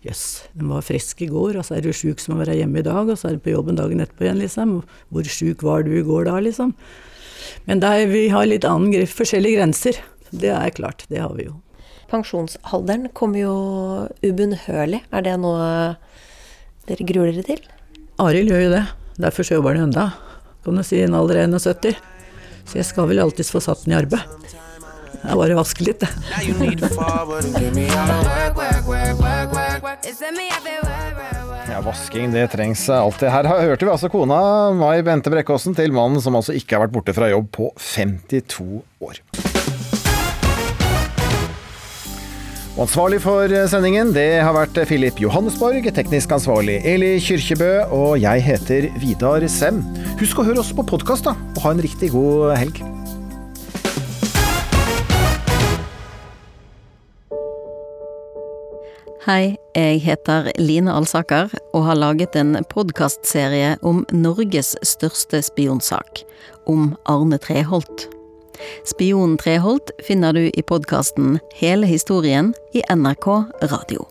Jøss, den var frisk i går, og så er du sjuk som å være hjemme i dag, og så er du på jobben dagen etterpå igjen, liksom. Hvor sjuk var du i går da, liksom? Men er, vi har litt annen forskjellige grenser. Det er klart, det har vi jo. Pensjonsalderen kommer jo ubønnhørlig. Er det noe dere gruer dere til? Arild gjør jo det. Derfor så jobber han enda, kan du si, i en alder av 71. Så jeg skal vel alltids få satt den i arbeid. Det er bare å vaske litt, det. Ja, Vasking det trengs alltid. Her hørte vi altså kona Mai Bente Brekkåsen til mannen som altså ikke har vært borte fra jobb på 52 år. Ansvarlig for sendingen det har vært Filip Johannesborg, teknisk ansvarlig Eli Kyrkjebø, og jeg heter Vidar Sem. Husk å høre oss på podkast, da, og ha en riktig god helg. Hei, jeg heter Line Alsaker og har laget en podkastserie om Norges største spionsak, om Arne Treholt. Spionen Treholt finner du i podkasten Hele historien i NRK Radio.